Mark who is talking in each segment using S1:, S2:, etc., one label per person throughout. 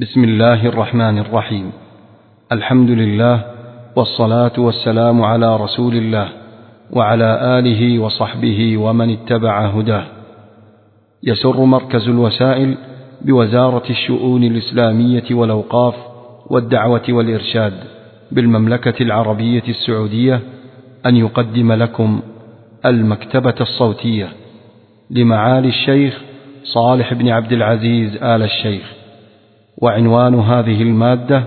S1: بسم الله الرحمن الرحيم. الحمد لله والصلاة والسلام على رسول الله وعلى آله وصحبه ومن اتبع هداه. يسر مركز الوسائل بوزارة الشؤون الإسلامية والأوقاف والدعوة والإرشاد بالمملكة العربية السعودية أن يقدم لكم المكتبة الصوتية لمعالي الشيخ صالح بن عبد العزيز آل الشيخ. وعنوان هذه المادة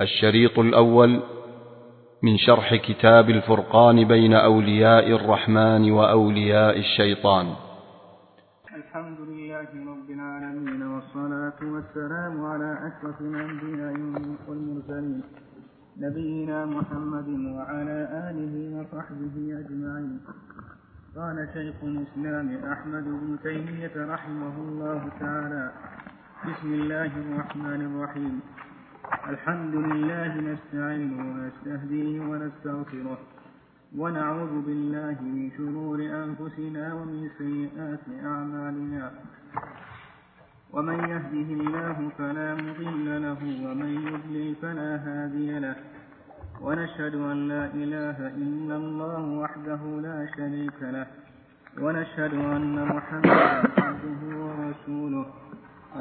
S1: الشريط الأول من شرح كتاب الفرقان بين أولياء الرحمن وأولياء الشيطان.
S2: الحمد لله رب العالمين والصلاة والسلام على أشرف الأنبياء والمرسلين نبينا محمد وعلى آله وصحبه أجمعين. قال شيخ الإسلام أحمد بن تيمية رحمه الله تعالى بسم الله الرحمن الرحيم. الحمد لله نستعينه ونستهديه ونستغفره ونعوذ بالله من شرور أنفسنا ومن سيئات أعمالنا. ومن يهده الله فلا مضل له ومن يضلل فلا هادي له. ونشهد أن لا إله إلا الله وحده لا شريك له. ونشهد أن محمدا عبده ورسوله.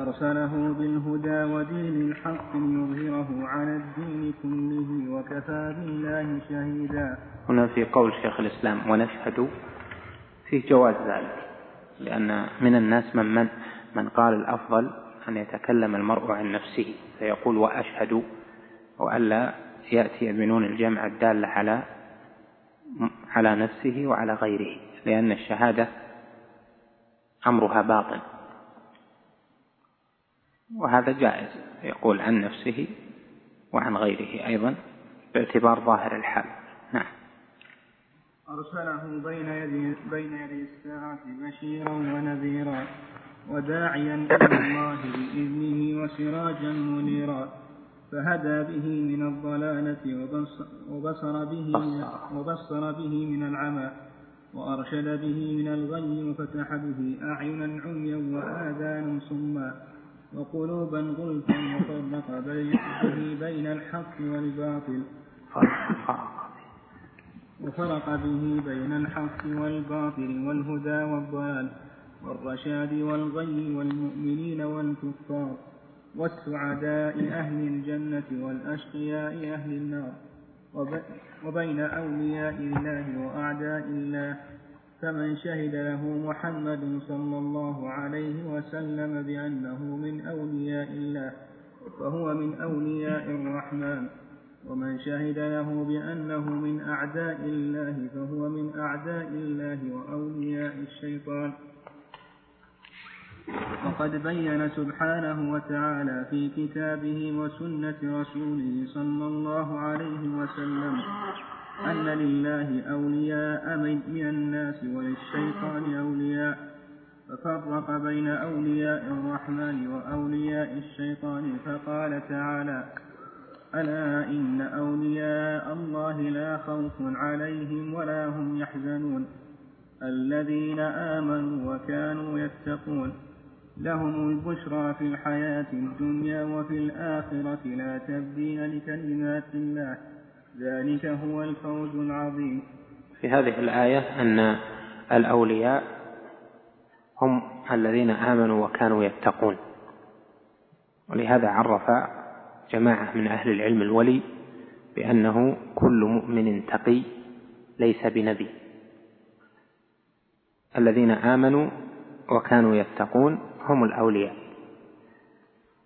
S2: أرسله بالهدى ودين الحق ليظهره على الدين كله وكفى بالله شهيدا.
S3: هنا في قول شيخ الإسلام ونشهد فيه جواز ذلك لأن من الناس من من, من قال الأفضل أن يتكلم المرء عن نفسه فيقول وأشهد وألا يأتي بنون الجمع الدالة على على نفسه وعلى غيره لأن الشهادة أمرها باطن وهذا جائز. يقول عن نفسه وعن غيره أيضا باعتبار ظاهر الحال. نعم.
S2: أرسله بين يدي, بين يدي الساعة بشيرا ونذيرا وداعيا إلى الله بإذنه وسراجا منيرا. فهدى به من الضلالة وبصر به وبصر به من العمى وأرشد به من الغي وفتح به أعينا عميا وآذانا صما. وقلوبا غلفا وفرق به بين الحق والباطل. وفرق به بين الحق والباطل والهدى والضلال والرشاد والغي والمؤمنين والكفار والسعداء أهل الجنة والأشقياء أهل النار وبين أولياء الله وأعداء الله فمن شهد له محمد صلى الله عليه وسلم بأنه من أولياء الله فهو من أولياء الرحمن. ومن شهد له بأنه من أعداء الله فهو من أعداء الله وأولياء الشيطان. وقد بين سبحانه وتعالى في كتابه وسنة رسوله صلى الله عليه وسلم أن لله أولياء من الناس وللشيطان أولياء ففرق بين أولياء الرحمن وأولياء الشيطان فقال تعالى ألا إن أولياء الله لا خوف عليهم ولا هم يحزنون. الذين آمنوا وكانوا يتقون لهم البشرى في الحياة الدنيا وفي الآخرة لا تبديل لكلمات الله. ذلك هو الفوز العظيم.
S3: في هذه الآية أن الأولياء هم الذين آمنوا وكانوا يتقون. ولهذا عرف جماعة من أهل العلم الولي بأنه كل مؤمن تقي ليس بنبي. الذين آمنوا وكانوا يتقون هم الأولياء.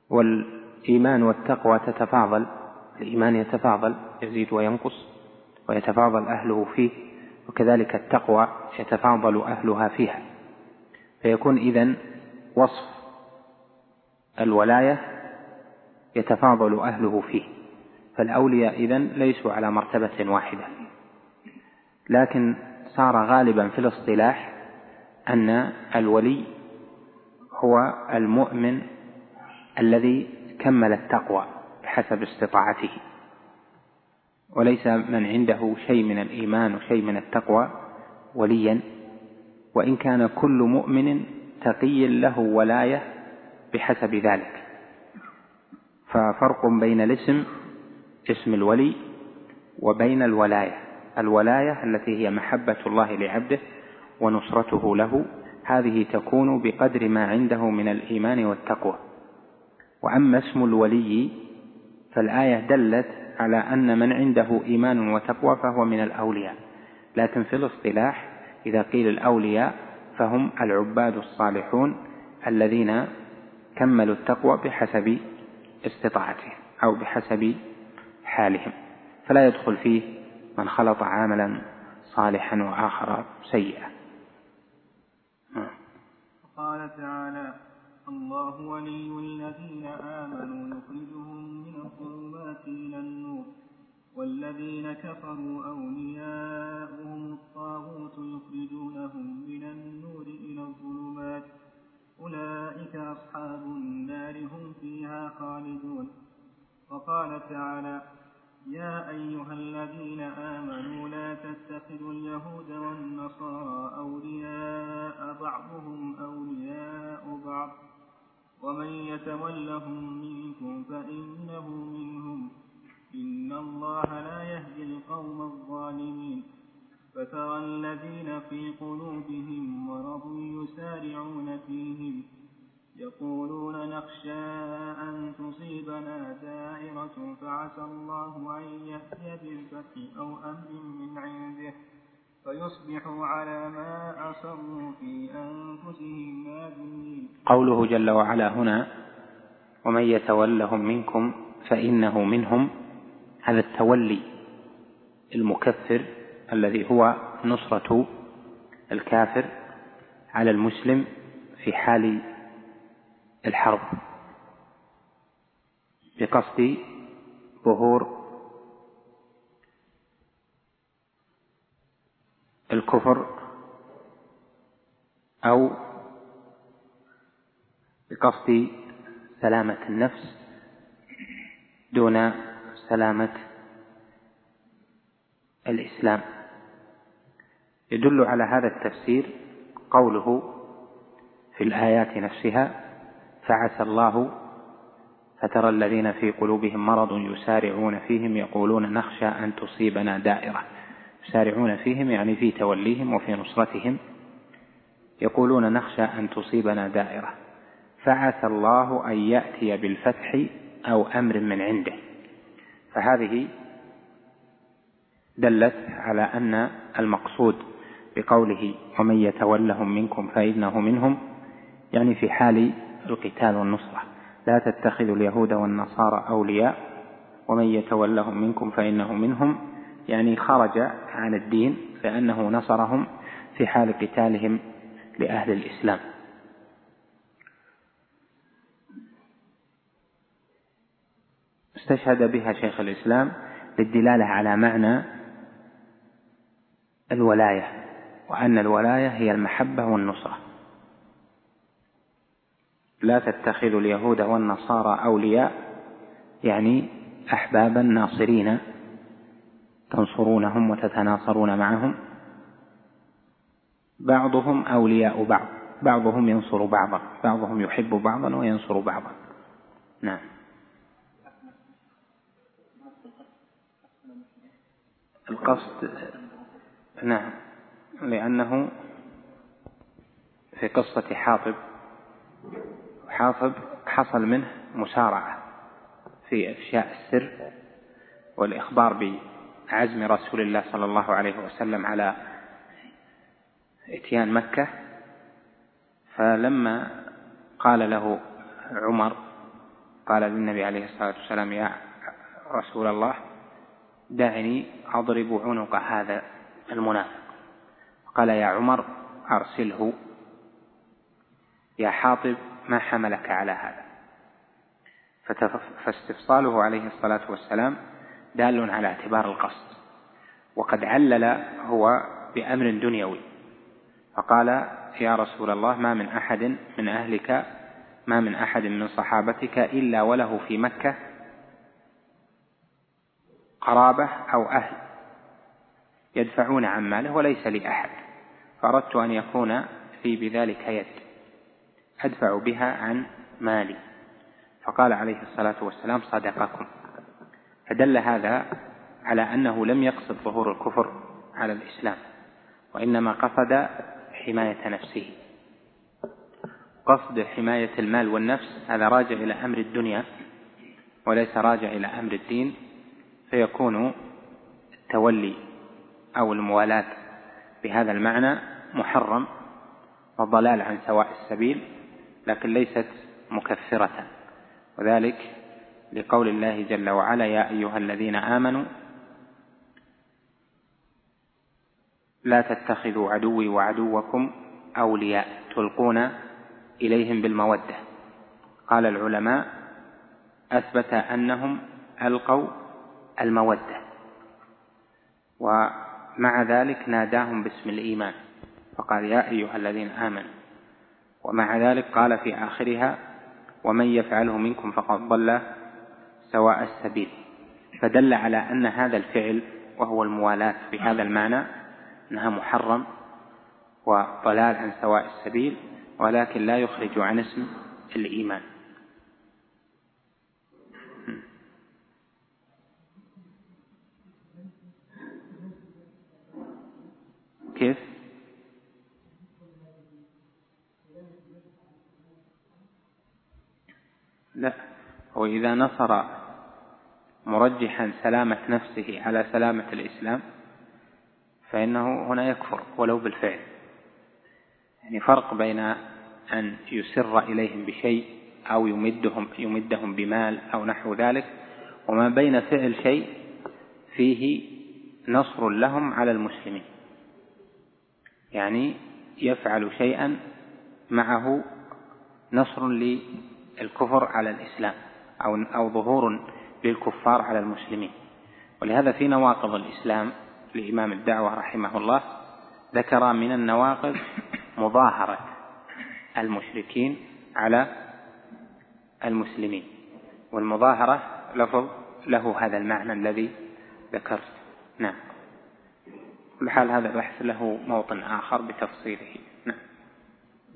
S3: والإيمان والتقوى تتفاضل الإيمان يتفاضل يزيد وينقص ويتفاضل أهله فيه وكذلك التقوى يتفاضل أهلها فيها. فيكون إذن وصف الولاية يتفاضل أهله فيه. فالأولياء إذن ليسوا على مرتبة واحدة. لكن صار غالبا في الاصطلاح أن الولي هو المؤمن الذي كمل التقوى. بحسب استطاعته. وليس من عنده شيء من الإيمان وشيء من التقوى وليا. وإن كان كل مؤمن تقي له ولاية بحسب ذلك. ففرق بين الاسم اسم الولي وبين الولاية. الولاية التي هي محبة الله لعبده ونصرته له هذه تكون بقدر ما عنده من الإيمان والتقوى. وأما اسم الولي فالآية دلت على أن من عنده إيمان وتقوى فهو من الأولياء. لكن في الاصطلاح إذا قيل الأولياء فهم العباد الصالحون الذين كملوا التقوى بحسب استطاعتهم أو بحسب حالهم. فلا يدخل فيه من خلط عاملا صالحا وآخر سيئا.
S2: قال تعالى الله ولي الذين آمنوا يخرجهم من الظلمات إلى النور. والذين كفروا أولياؤهم الطاغوت يخرجونهم من النور إلى الظلمات. أولئك أصحاب النار هم فيها خالدون. وقال تعالى يا أيها الذين آمنوا لا تتخذوا اليهود والنصارى أولياء بعضهم أولياء بعض. ومن يتولهم منكم فإنه منهم. إن الله لا يهدي القوم الظالمين. فترى الذين في قلوبهم مرض يسارعون فيهم. يقولون نخشى أن تصيبنا دائرة فعسى الله أن يأتي بالفتح أو أمر من عنده. فيصبحوا على ما أصروا في أنفسهم نادمين.
S3: قوله جل وعلا هنا ومن يتولهم منكم فإنه منهم هذا التولي المكفر الذي هو نصرة الكافر على المسلم في حال الحرب بقصد ظهور الكفر أو بقصد سلامة النفس دون سلامة الإسلام. يدل على هذا التفسير قوله في الآيات نفسها فعسى الله فترى الذين في قلوبهم مرض يسارعون فيهم يقولون نخشى أن تصيبنا دائرة. يسارعون فيهم يعني في توليهم وفي نصرتهم يقولون نخشى أن تصيبنا دائرة. فعسى الله أن يأتي بالفتح أو أمر من عنده. فهذه دلت على أن المقصود بقوله ومن يتولهم منكم فإنه منهم يعني في حال القتال والنصرة. لا تتخذوا اليهود والنصارى أولياء. ومن يتولهم منكم فإنه منهم يعني خرج عن الدين لأنه نصرهم في حال قتالهم لأهل الإسلام. استشهد بها شيخ الإسلام للدلالة على معنى الولاية وأن الولاية هي المحبة والنصرة. لا تتخذوا اليهود والنصارى أولياء يعني أحبابا ناصرين تنصرونهم وتتناصرون معهم. بعضهم أولياء بعض. بعضهم ينصر بعضا. بعضهم يحب بعضا وينصر بعضا. نعم. القصد نعم. لأنه في قصة حاطب حاطب حصل منه مسارعة في إفشاء السر والإخبار بعزم رسول الله صلى الله عليه وسلم على إتيان مكة فلما قال له عمر قال للنبي عليه الصلاة والسلام يا رسول الله دعني أضرب عنق هذا المنافق. قال يا عمر أرسله. يا حاطب ما حملك على هذا؟ فاستفصاله عليه الصلاة والسلام دال على اعتبار القصد. وقد علل هو بأمر دنيوي. فقال يا رسول الله ما من أحد من أهلك ما من أحد من صحابتك إلا وله في مكة قرابة أو أهل يدفعون عن ماله وليس لي أحد. فأردت أن يكون في بذلك يد. أدفع بها عن مالي. فقال عليه الصلاة والسلام صدقكم. فدل هذا على أنه لم يقصد ظهور الكفر على الإسلام وإنما قصد حماية نفسه. قصد حماية المال والنفس هذا راجع إلى أمر الدنيا وليس راجع إلى أمر الدين فيكون التولي أو الموالاة بهذا المعنى محرم وضلال عن سواء السبيل لكن ليست مكفرة وذلك لقول الله جل وعلا يا أيها الذين آمنوا لا تتخذوا عدوي وعدوكم أولياء تلقون إليهم بالمودة. قال العلماء أثبت أنهم ألقوا المودة ومع ذلك ناداهم باسم الإيمان فقال يا أيها الذين آمنوا. ومع ذلك قال في آخرها ومن يفعله منكم فقد ضل سواء السبيل فدل على أن هذا الفعل وهو الموالاة بهذا المعنى أنها محرم وضلال عن سواء السبيل ولكن لا يخرج عن اسم الإيمان كيف؟ لا هو إذا نصر مرجحا سلامة نفسه على سلامة الإسلام فإنه هنا يكفر ولو بالفعل. يعني فرق بين أن يسر إليهم بشيء أو يمدهم يمدهم بمال أو نحو ذلك وما بين فعل شيء فيه نصر لهم على المسلمين. يعني يفعل شيئا معه نصر للكفر على الإسلام أو أو ظهور للكفار على المسلمين. ولهذا في نواقض الإسلام لإمام الدعوة رحمه الله ذكر من النواقض مظاهرة المشركين على المسلمين. والمظاهرة لفظ له هذا المعنى الذي ذكرت. نعم. كل حال هذا البحث له موطن آخر بتفصيله.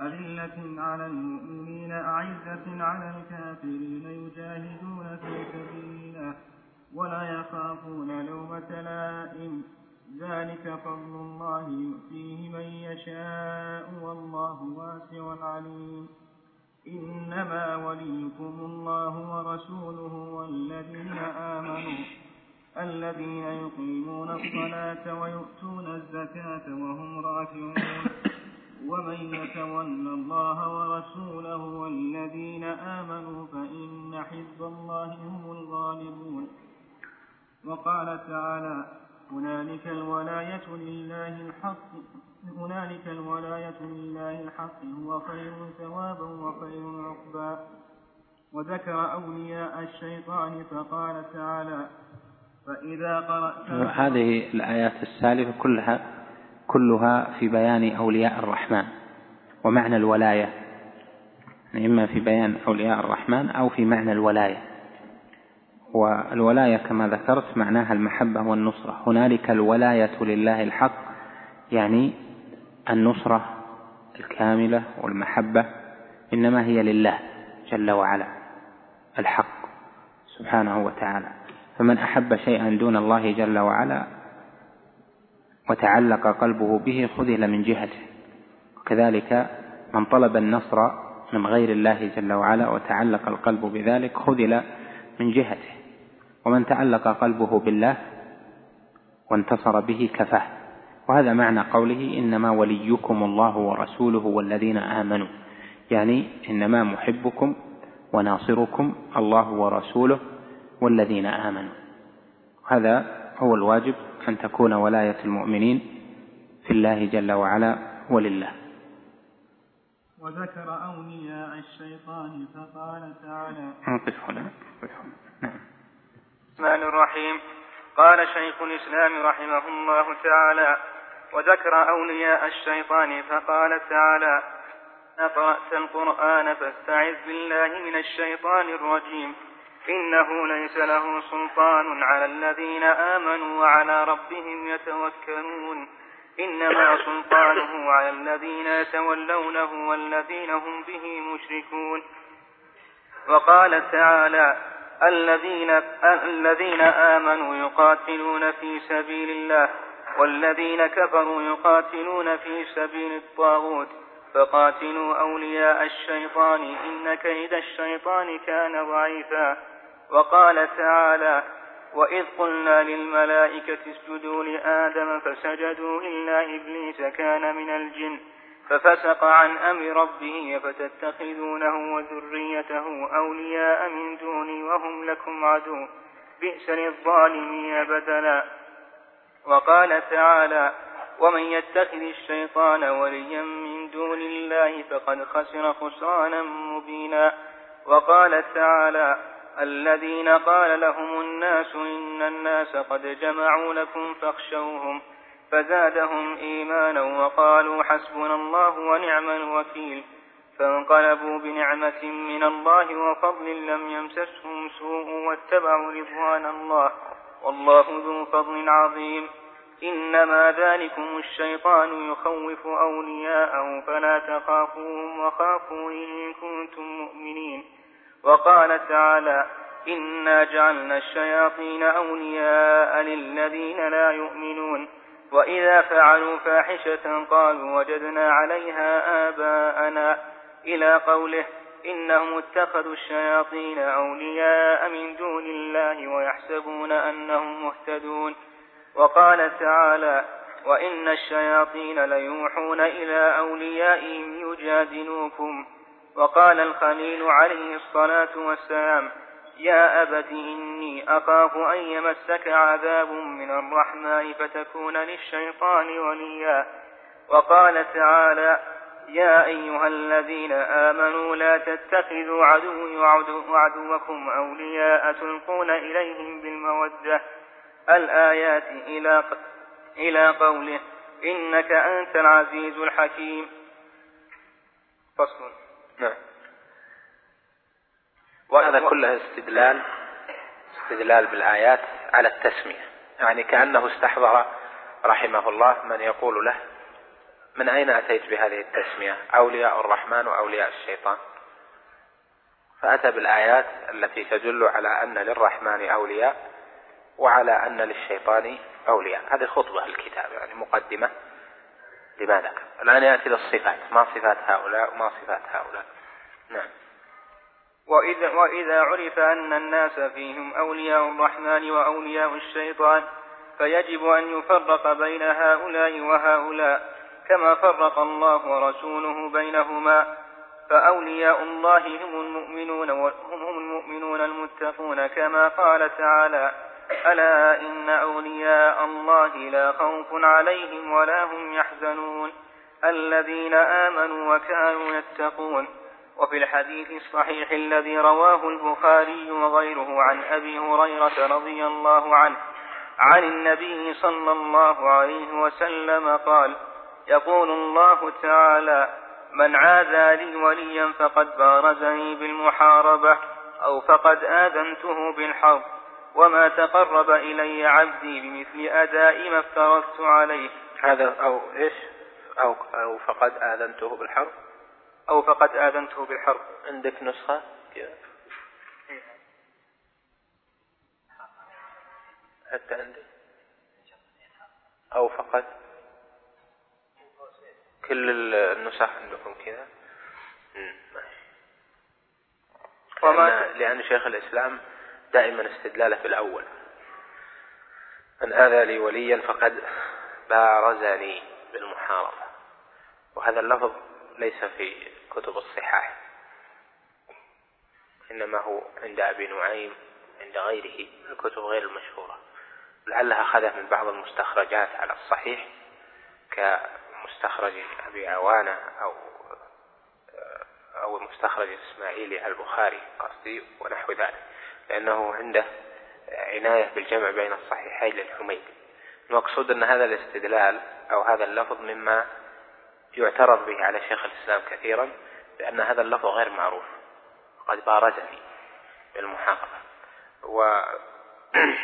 S2: أذلة على المؤمنين أعزة على الكافرين يجاهدون في سبيل الله ولا يخافون لومة لائم. ذلك فضل الله يؤتيه من يشاء والله واسع عليم. إنما وليكم الله ورسوله والذين آمنوا الذين يقيمون الصلاة ويؤتون الزكاة وهم راكعون. ومن يتول الله ورسوله والذين آمنوا فإن حزب الله هم الغالبون. وقال تعالى هنالك الولاية لله الحق هنالك الولاية لله الحق هو خير ثوابا وخير عقبا. وذكر أولياء الشيطان فقال تعالى فإذا قرأت
S3: هذه الآيات السالفة كلها كلها في بيان أولياء الرحمن ومعنى الولاية إما في بيان أولياء الرحمن أو في معنى الولاية. والولاية كما ذكرت معناها المحبة والنصرة. هنالك الولاية لله الحق يعني النصرة الكاملة والمحبة إنما هي لله جل وعلا الحق سبحانه وتعالى. فمن أحب شيئا دون الله جل وعلا وتعلق قلبه به خذل من جهته. وكذلك من طلب النصر من غير الله جل وعلا وتعلق القلب بذلك خذل من جهته. ومن تعلق قلبه بالله وانتصر به كفاه. وهذا معنى قوله إنما وليكم الله ورسوله والذين آمنوا. يعني إنما محبكم وناصركم الله ورسوله والذين آمنوا. هذا هو الواجب أن تكون ولاية المؤمنين في الله جل وعلا ولله.
S2: وذكر أولياء الشيطان فقال تعالى
S3: نقف هنا نعم.
S2: الرحمن الرحيم. قال شيخ الإسلام رحمه الله تعالى وذكر أولياء الشيطان فقال تعالى قرأت القرآن فاستعذ بالله من الشيطان الرجيم. إنه ليس له سلطان على الذين آمنوا وعلى ربهم يتوكلون. إنما سلطانه على الذين يتولونه والذين هم به مشركون. وقال تعالى الذين الذين آمنوا يقاتلون في سبيل الله والذين كفروا يقاتلون في سبيل الطاغوت. فقاتلوا أولياء الشيطان إن كيد الشيطان كان ضعيفا. وقال تعالى وإذ قلنا للملائكة اسجدوا لآدم فسجدوا إلا إبليس كان من الجن ففسق عن أمر ربه فتتخذونه وذريته أولياء من دوني وهم لكم عدو بئس للظالمين بدلا وقال تعالى ومن يتخذ الشيطان وليا من دون الله فقد خسر خسرانا مبينا وقال تعالى الذين قال لهم الناس إن الناس قد جمعوا لكم فاخشوهم فزادهم إيمانا وقالوا حسبنا الله ونعم الوكيل فانقلبوا بنعمة من الله وفضل لم يمسسهم سوء واتبعوا رضوان الله والله ذو فضل عظيم إنما ذلكم الشيطان يخوف أولياءه فلا تخافوهم وخافون إن كنتم مؤمنين وقال تعالى إنا جعلنا الشياطين أولياء للذين لا يؤمنون وإذا فعلوا فاحشة قالوا وجدنا عليها آباءنا إلى قوله إنهم اتخذوا الشياطين أولياء من دون الله ويحسبون أنهم مهتدون وقال تعالى وإن الشياطين ليوحون إلى أوليائهم يجادلوكم وقال الخليل عليه الصلاة والسلام يا أبت إني أخاف أن يمسك عذاب من الرحمن فتكون للشيطان وليا. وقال تعالى يا أيها الذين آمنوا لا تتخذوا عدوي وعدوكم أولياء تلقون إليهم بالمودة. الآيات إلى إلى قوله إنك أنت العزيز الحكيم.
S3: فصل. نعم. وهذا كله استدلال استدلال بالآيات على التسمية. يعني كأنه استحضر رحمه الله من يقول له من أين أتيت بهذه التسمية؟ أولياء الرحمن وأولياء الشيطان. فأتى بالآيات التي تدل على أن للرحمن أولياء وعلى أن للشيطان أولياء. هذه خطبة الكتاب يعني مقدمة. لما ذكر الآن يأتي للصفات. ما صفات هؤلاء وما صفات هؤلاء؟ نعم.
S2: وإذا, وإذا عرف أن الناس فيهم أولياء الرحمن وأولياء الشيطان فيجب أن يفرق بين هؤلاء وهؤلاء كما فرق الله ورسوله بينهما. فأولياء الله هم المؤمنون هم المؤمنون المتقون كما قال تعالى ألا إن أولياء الله لا خوف عليهم ولا هم يحزنون الذين آمنوا وكانوا يتقون وفي الحديث الصحيح الذي رواه البخاري وغيره عن أبي هريرة رضي الله عنه عن النبي صلى الله عليه وسلم قال يقول الله تعالى من عادى لي وليا فقد بارزني بالمحاربة أو فقد آذنته بالحرب وما تقرب إلي عبدي بمثل أداء ما افترضت عليه.
S3: هذا أو إيش؟ أو, أو فقد آذنته بالحرب.
S2: أو فقد آذنته بالحرب.
S3: عندك نسخة؟ كذا حتى عندي. أو فقد. كل النسخ عندكم كذا؟ وما لأن شيخ الإسلام دائما استدلاله في الأول. من هذا لي وليا فقد بارزني بالمحاربة. وهذا اللفظ ليس في كتب الصحاح إنما هو عند أبي نعيم عند غيره الكتب غير المشهورة. لعلها أخذه من بعض المستخرجات على الصحيح كمستخرج أبي عوانة أو أو المستخرج الإسماعيلي على البخاري قصدي ونحو ذلك. لأنه عنده عناية بالجمع بين الصحيحين للحميد. المقصود أن هذا الاستدلال أو هذا اللفظ مما يعترض به على شيخ الإسلام كثيرا لأن هذا اللفظ غير معروف. قد بارزني بالمحاققة و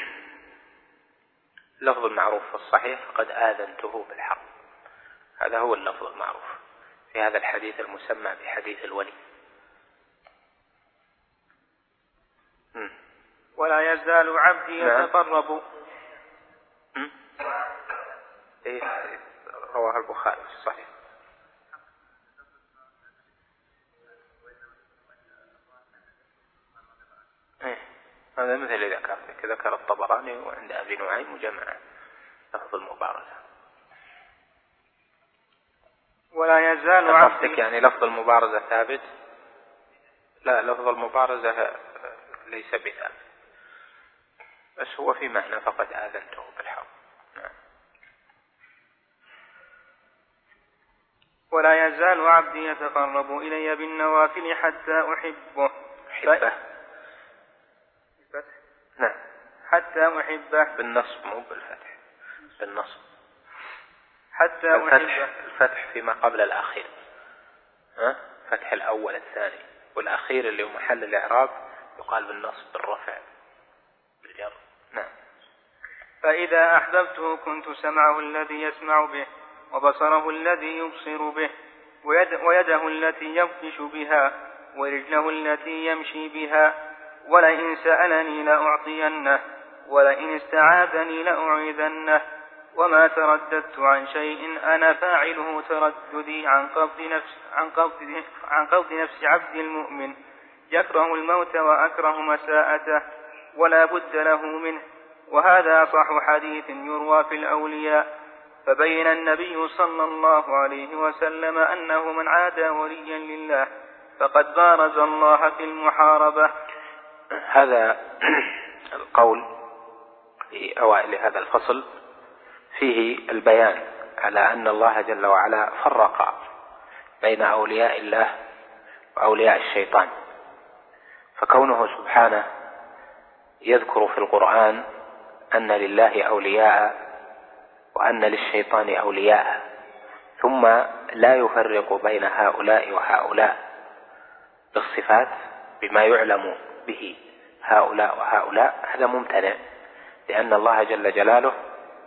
S3: لفظ المعروف في الصحيح قد آذنته بالحق هذا هو اللفظ المعروف في هذا الحديث المسمى بحديث الولي.
S2: ولا يزال عبدي نعم. يتقرب
S3: إيه رواه البخاري في الصحيح إيه هذا مثل ذكر ذكر الطبراني وعند أبي نعيم مجمعا لفظ المبارزة.
S2: ولا يزال عبدي
S3: يعني لفظ المبارزة ثابت. لا لفظ المبارزة ليس بثابت. بس هو في معنى فقد آذنته بالحق. نعم.
S2: ولا يزال عبدي يتقرب إلي بالنوافل حتى أحبه.
S3: حبه نعم.
S2: حتى أحبه.
S3: بالنصب مو بالفتح. بالنصب.
S2: حتى
S3: الفتح أحبه. الفتح فيما قبل الأخير. ها؟ فتح الأول الثاني. والأخير اللي هو محل الإعراب يقال بالنصب بالرفع. بالجر نعم.
S2: فإذا أحببته كنت سمعه الذي يسمع به وبصره الذي يبصر به ويد ويده التي يبطش بها ورجله التي يمشي بها ولئن سألني لأعطينه ولئن استعاذني لأعيذنه وما ترددت عن شيء أنا فاعله ترددي عن قبض نفس عن قبض عن قبض نفس عبد المؤمن يكره الموت وأكره مساءته ولا بد له منه. وهذا صح حديث يروى في الأولياء. فبين النبي صلى الله عليه وسلم أنه من عادى وليا لله فقد بارز الله في المحاربة.
S3: هذا القول في أوائل هذا الفصل فيه البيان على أن الله جل وعلا فرق بين أولياء الله وأولياء الشيطان. فكونه سبحانه يذكر في القرآن أن لله أولياء وأن للشيطان أولياء ثم لا يفرق بين هؤلاء وهؤلاء بالصفات بما يعلم به هؤلاء وهؤلاء. هذا ممتنع لأن الله جل جلاله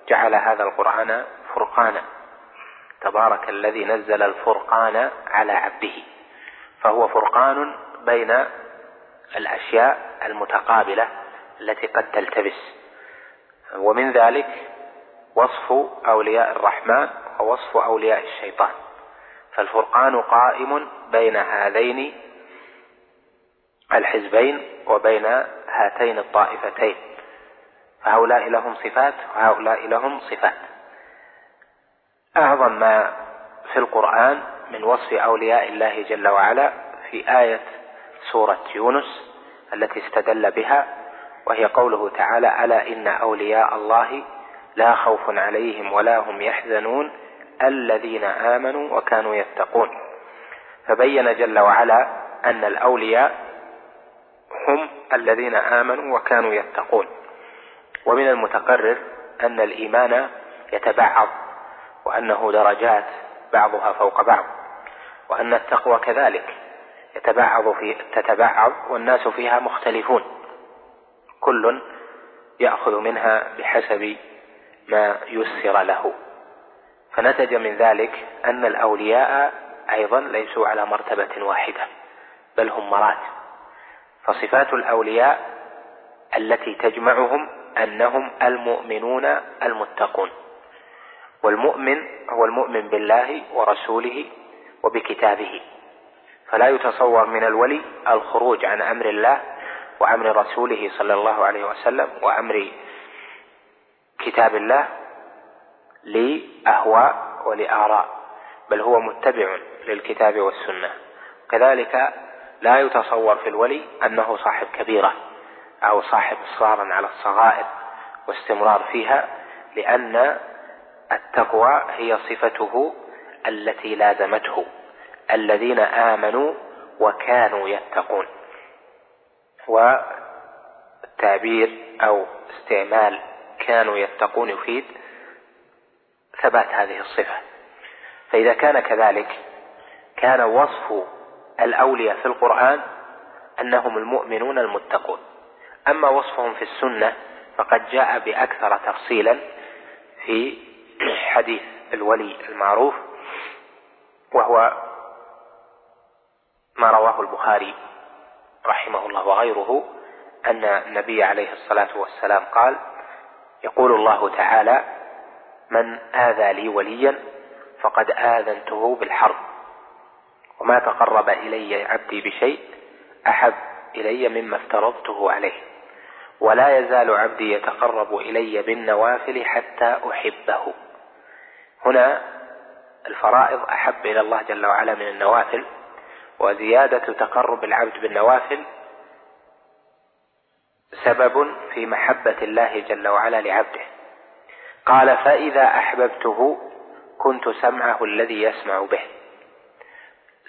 S3: جعل هذا القرآن فرقانا. تبارك الذي نزل الفرقان على عبده فهو فرقان بين الأشياء المتقابلة التي قد تلتبس. ومن ذلك وصف أولياء الرحمن ووصف أولياء الشيطان. فالفرقان قائم بين هذين الحزبين وبين هاتين الطائفتين. فهؤلاء لهم صفات وهؤلاء لهم صفات. أعظم ما في القرآن من وصف أولياء الله جل وعلا في آية سورة يونس التي استدل بها وهي قوله تعالى ألا إن أولياء الله لا خوف عليهم ولا هم يحزنون الذين آمنوا وكانوا يتقون. فبين جل وعلا أن الأولياء هم الذين آمنوا وكانوا يتقون. ومن المتقرر أن الإيمان يتبعض وأنه درجات بعضها فوق بعض وأن التقوى كذلك يتبعض في تتبعض والناس فيها مختلفون. كل يأخذ منها بحسب ما يسر له. فنتج من ذلك أن الأولياء أيضا ليسوا على مرتبة واحدة بل هم مراتب فصفات الأولياء التي تجمعهم أنهم المؤمنون المتقون. والمؤمن هو المؤمن بالله ورسوله وبكتابه. فلا يتصور من الولي الخروج عن أمر الله وأمر رسوله صلى الله عليه وسلم وأمر كتاب الله لأهواء ولآراء بل هو متبع للكتاب والسنة. كذلك لا يتصور في الولي أنه صاحب كبيرة أو صاحب اصرار على الصغائر واستمرار فيها لأن التقوى هي صفته التي لازمته الذين آمنوا وكانوا يتقون. والتعبير أو استعمال كانوا يتقون يفيد ثبات هذه الصفة. فإذا كان كذلك كان وصف الأولياء في القرآن أنهم المؤمنون المتقون. أما وصفهم في السنة فقد جاء بأكثر تفصيلا في حديث الولي المعروف وهو ما رواه البخاري رحمه الله وغيره أن النبي عليه الصلاة والسلام قال يقول الله تعالى من آذى لي وليا فقد آذنته بالحرب وما تقرب إلي عبدي بشيء أحب إلي مما افترضته عليه ولا يزال عبدي يتقرب إلي بالنوافل حتى أحبه. هنا الفرائض أحب إلى الله جل وعلا من النوافل وزيادة تقرب العبد بالنوافل سبب في محبة الله جل وعلا لعبده. قال فإذا أحببته كنت سمعه الذي يسمع به.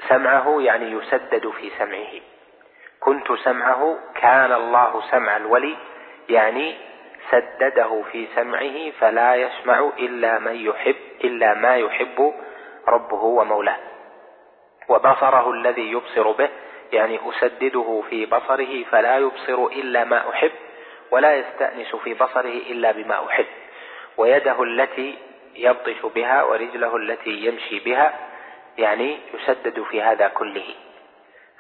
S3: سمعه يعني يسدد في سمعه. كنت سمعه كان الله سمع الولي يعني سدده في سمعه فلا يسمع إلا من يحب إلا ما يحب ربه ومولاه. وبصره الذي يبصر به يعني أسدده في بصره فلا يبصر إلا ما أحب ولا يستأنس في بصره إلا بما أحب. ويده التي يبطش بها ورجله التي يمشي بها يعني يسدد في هذا كله.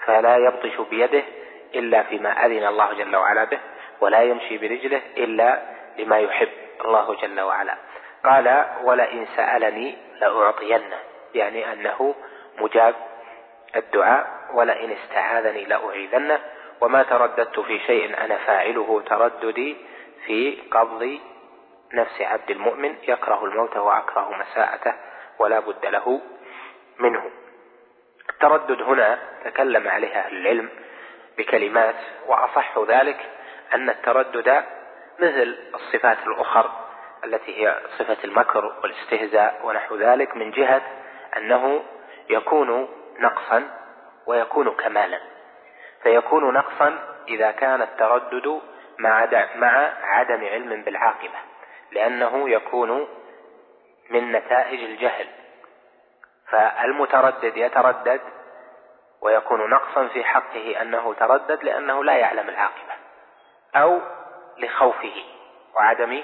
S3: فلا يبطش بيده إلا فيما أذن الله جل وعلا به ولا يمشي برجله إلا لما يحب الله جل وعلا. قال ولئن سألني لأعطينه. يعني أنه مجاب الدعاء ولئن استعاذني لأعيذنه وما ترددت في شيء أنا فاعله ترددي في قبض نفس عبد المؤمن يكره الموت وأكره مساءته ولا بد له منه. التردد هنا تكلم عليها أهل العلم بكلمات وأصح ذلك أن التردد مثل الصفات الأخر التي هي صفة المكر والاستهزاء ونحو ذلك من جهة أنه يكون نقصا ويكون كمالا. فيكون نقصا إذا كان التردد مع مع عدم علم بالعاقبة لأنه يكون من نتائج الجهل. فالمتردد يتردد ويكون نقصا في حقه أنه تردد لأنه لا يعلم العاقبة أو لخوفه وعدم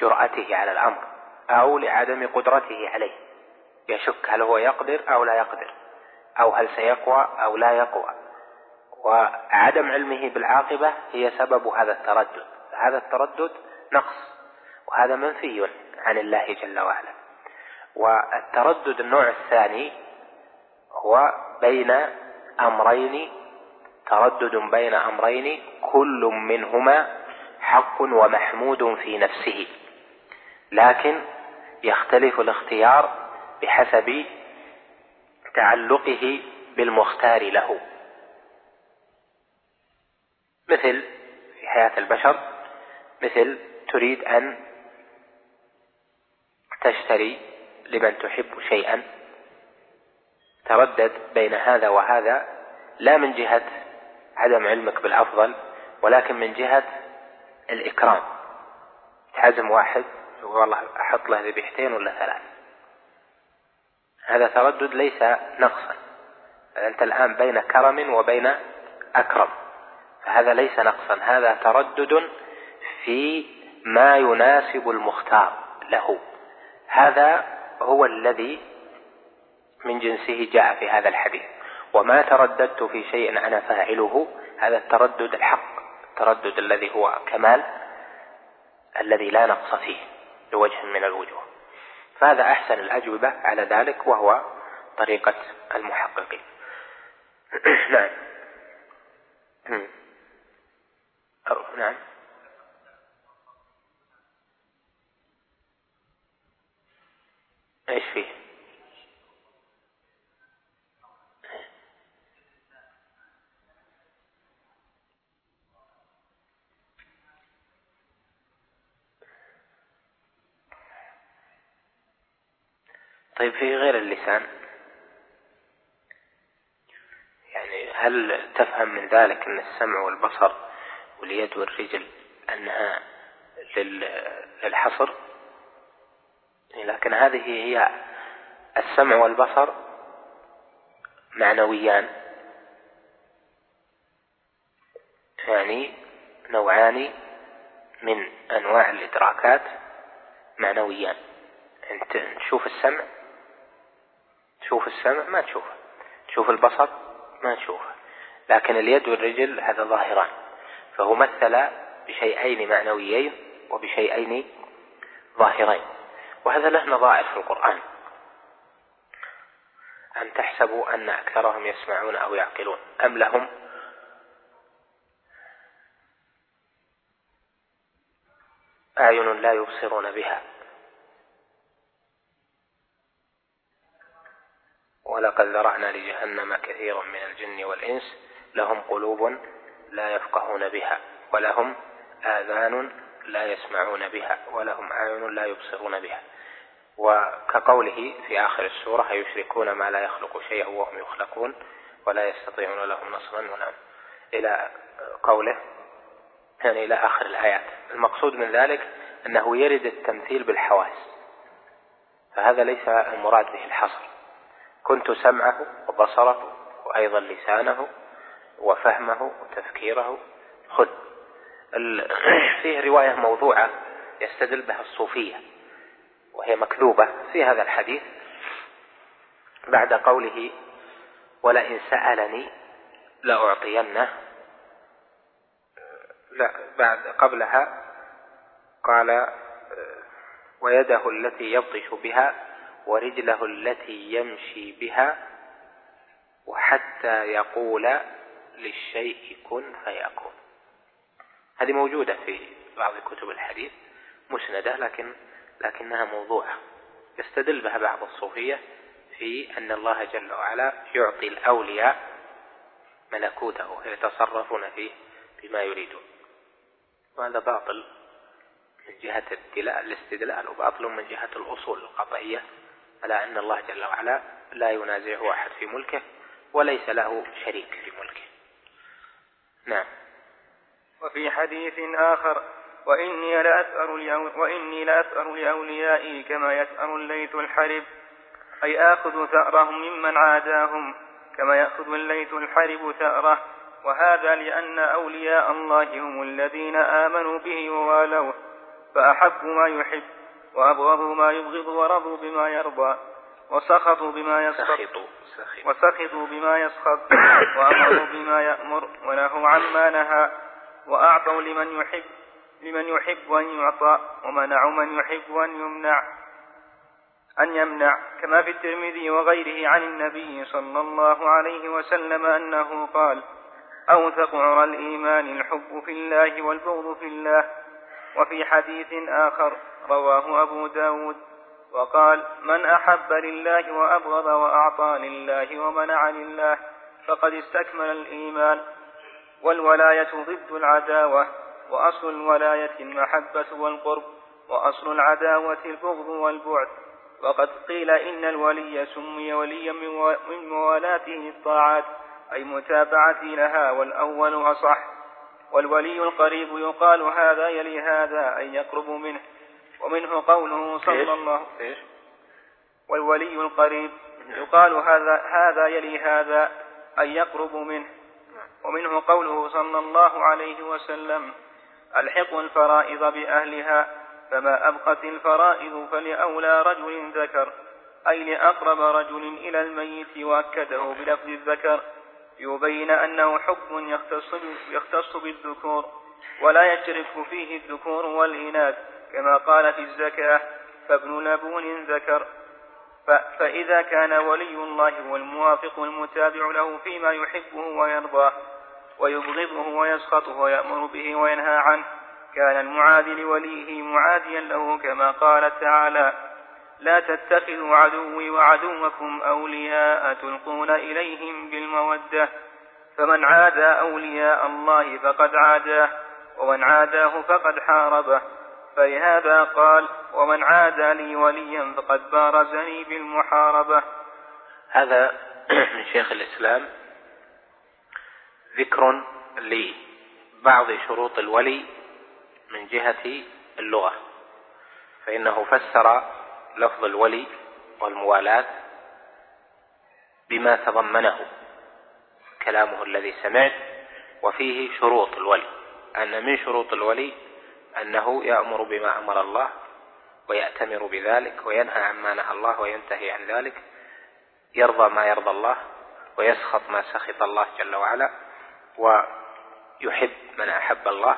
S3: جرأته على الأمر أو لعدم قدرته عليه. يشك هل هو يقدر أو لا يقدر أو هل سيقوى أو لا يقوى. وعدم علمه بالعاقبة هي سبب هذا التردد. هذا التردد نقص وهذا منفي عن الله جل وعلا. والتردد النوع الثاني هو بين أمرين تردد بين أمرين كل منهما حق ومحمود في نفسه. لكن يختلف الاختيار بحسب تعلقه بالمختار له. مثل في حياة البشر مثل تريد أن تشتري لمن تحب شيئا. تردد بين هذا وهذا لا من جهة عدم علمك بالأفضل ولكن من جهة الإكرام. تعزم واحد والله أحط له ذبيحتين ولا ثلاث هذا تردد ليس نقصا أنت الآن بين كرم وبين أكرم فهذا ليس نقصا هذا تردد في ما يناسب المختار له. هذا هو الذي من جنسه جاء في هذا الحديث. وما ترددت في شيء أنا فاعله هذا التردد الحق التردد الذي هو كمال الذي لا نقص فيه بوجه من الوجوه. فهذا أحسن الأجوبة على ذلك وهو طريقة المحققين؟ نعم. نعم. إيش فيه؟ طيب في غير اللسان؟ يعني هل تفهم من ذلك أن السمع والبصر واليد والرجل أنها للحصر؟ لكن هذه هي السمع والبصر معنويان. يعني نوعان من أنواع الإدراكات معنويان. أنت تشوف السمع تشوف السمع ما تشوفه تشوف البصر ما تشوفه لكن اليد والرجل هذا ظاهران فهو مثل بشيئين معنويين وبشيئين ظاهرين وهذا له نظائر في القرآن. أم تحسبوا أن أكثرهم يسمعون أو يعقلون؟ أم لهم؟ أعين لا يبصرون بها. ولقد ذرأنا لجهنم كثيرا من الجن والإنس لهم قلوب لا يفقهون بها ولهم آذان لا يسمعون بها ولهم أعين لا يبصرون بها. وكقوله في آخر السورة يشركون ما لا يخلق شيئا وهم يخلقون ولا يستطيعون لهم نصرا ولا إلى قوله يعني إلى آخر الآيات. المقصود من ذلك أنه يرد التمثيل بالحواس. فهذا ليس المراد به الحصر. كنت سمعه وبصره وأيضا لسانه وفهمه وتفكيره. خذ. فيه رواية موضوعة يستدل بها الصوفية وهي مكذوبة في هذا الحديث بعد قوله ولئن سألني لأعطينه. لا بعد قبلها قال ويده التي يبطش بها ورجله التي يمشي بها وحتى يقول للشيء كن فيكون. هذه موجودة في بعض كتب الحديث مسندة لكن لكنها موضوعة. يستدل بها بعض الصوفية في أن الله جل وعلا يعطي الأولياء ملكوته يتصرفون فيه بما يريدون. وهذا باطل من جهة الاستدلال وباطل من جهة الأصول القطعية. على أن الله جل وعلا لا ينازعه أحد في ملكه وليس له شريك في ملكه. نعم.
S2: وفي حديث آخر وإني لأسأل, وإني لأسأل لأوليائي كما يسأل الليث الحرب. أي آخذ ثأرهم ممن عاداهم كما يأخذ الليث الحرب ثأره. وهذا لأن أولياء الله هم الذين آمنوا به ووالوه فأحبوا ما يحب. وأبغضوا ما يبغض ورضوا بما يرضى وسخطوا بما يسخط وسخطوا بما يسخط وأمروا بما يأمر ونهوا عما نهى وأعطوا لمن يحب لمن يحب أن يعطى ومنعوا من يحب أن يمنع أن يمنع. كما في الترمذي وغيره عن النبي صلى الله عليه وسلم أنه قال أوثق عرى الإيمان الحب في الله والبغض في الله وفي حديث آخر رواه أبو داود وقال من أحب لله وأبغض وأعطى لله ومنع لله فقد استكمل الإيمان والولاية ضد العداوة وأصل الولاية المحبة والقرب وأصل العداوة البغض والبعد. وقد قيل إن الولي سمي وليا من موالاته الطاعات أي متابعة لها والأول أصح. والولي القريب يقال هذا يلي هذا أي يقرب منه. ومنه قوله صلى الله عليه وسلم. والولي القريب يقال هذا هذا يلي هذا أي يقرب منه. ومنه قوله صلى الله عليه وسلم ألحقوا الفرائض بأهلها فما أبقت الفرائض فلأولى رجل ذكر أي لأقرب رجل إلى الميت وأكده بلفظ الذكر. يبين أنه حكم يختص, يختص بالذكور ولا يشرك فيه الذكور والإناث كما قال في الزكاة فابن لبون ذكر. فإذا كان ولي الله هو الموافق المتابع له فيما يحبه ويرضاه ويبغضه ويسخطه ويأمر به وينهى عنه كان المعادي لوليه معاديا له كما قال تعالى لا تتخذوا عدوي وعدوكم أولياء تلقون إليهم بالمودة. فمن عادى أولياء الله فقد عاداه ومن عاداه فقد حاربه. فلهذا قال ومن عادى لي وليا فقد بارزني بالمحاربة.
S3: هذا من شيخ الإسلام ذكر بعض شروط الولي من جهة اللغة فإنه فسر لفظ الولي والموالاة بما تضمنه كلامه الذي سمعت وفيه شروط الولي. أن من شروط الولي أنه يأمر بما أمر الله ويأتمر بذلك وينهى عما نهى الله وينتهي عن ذلك يرضى ما يرضى الله ويسخط ما سخط الله جل وعلا ويحب من أحب الله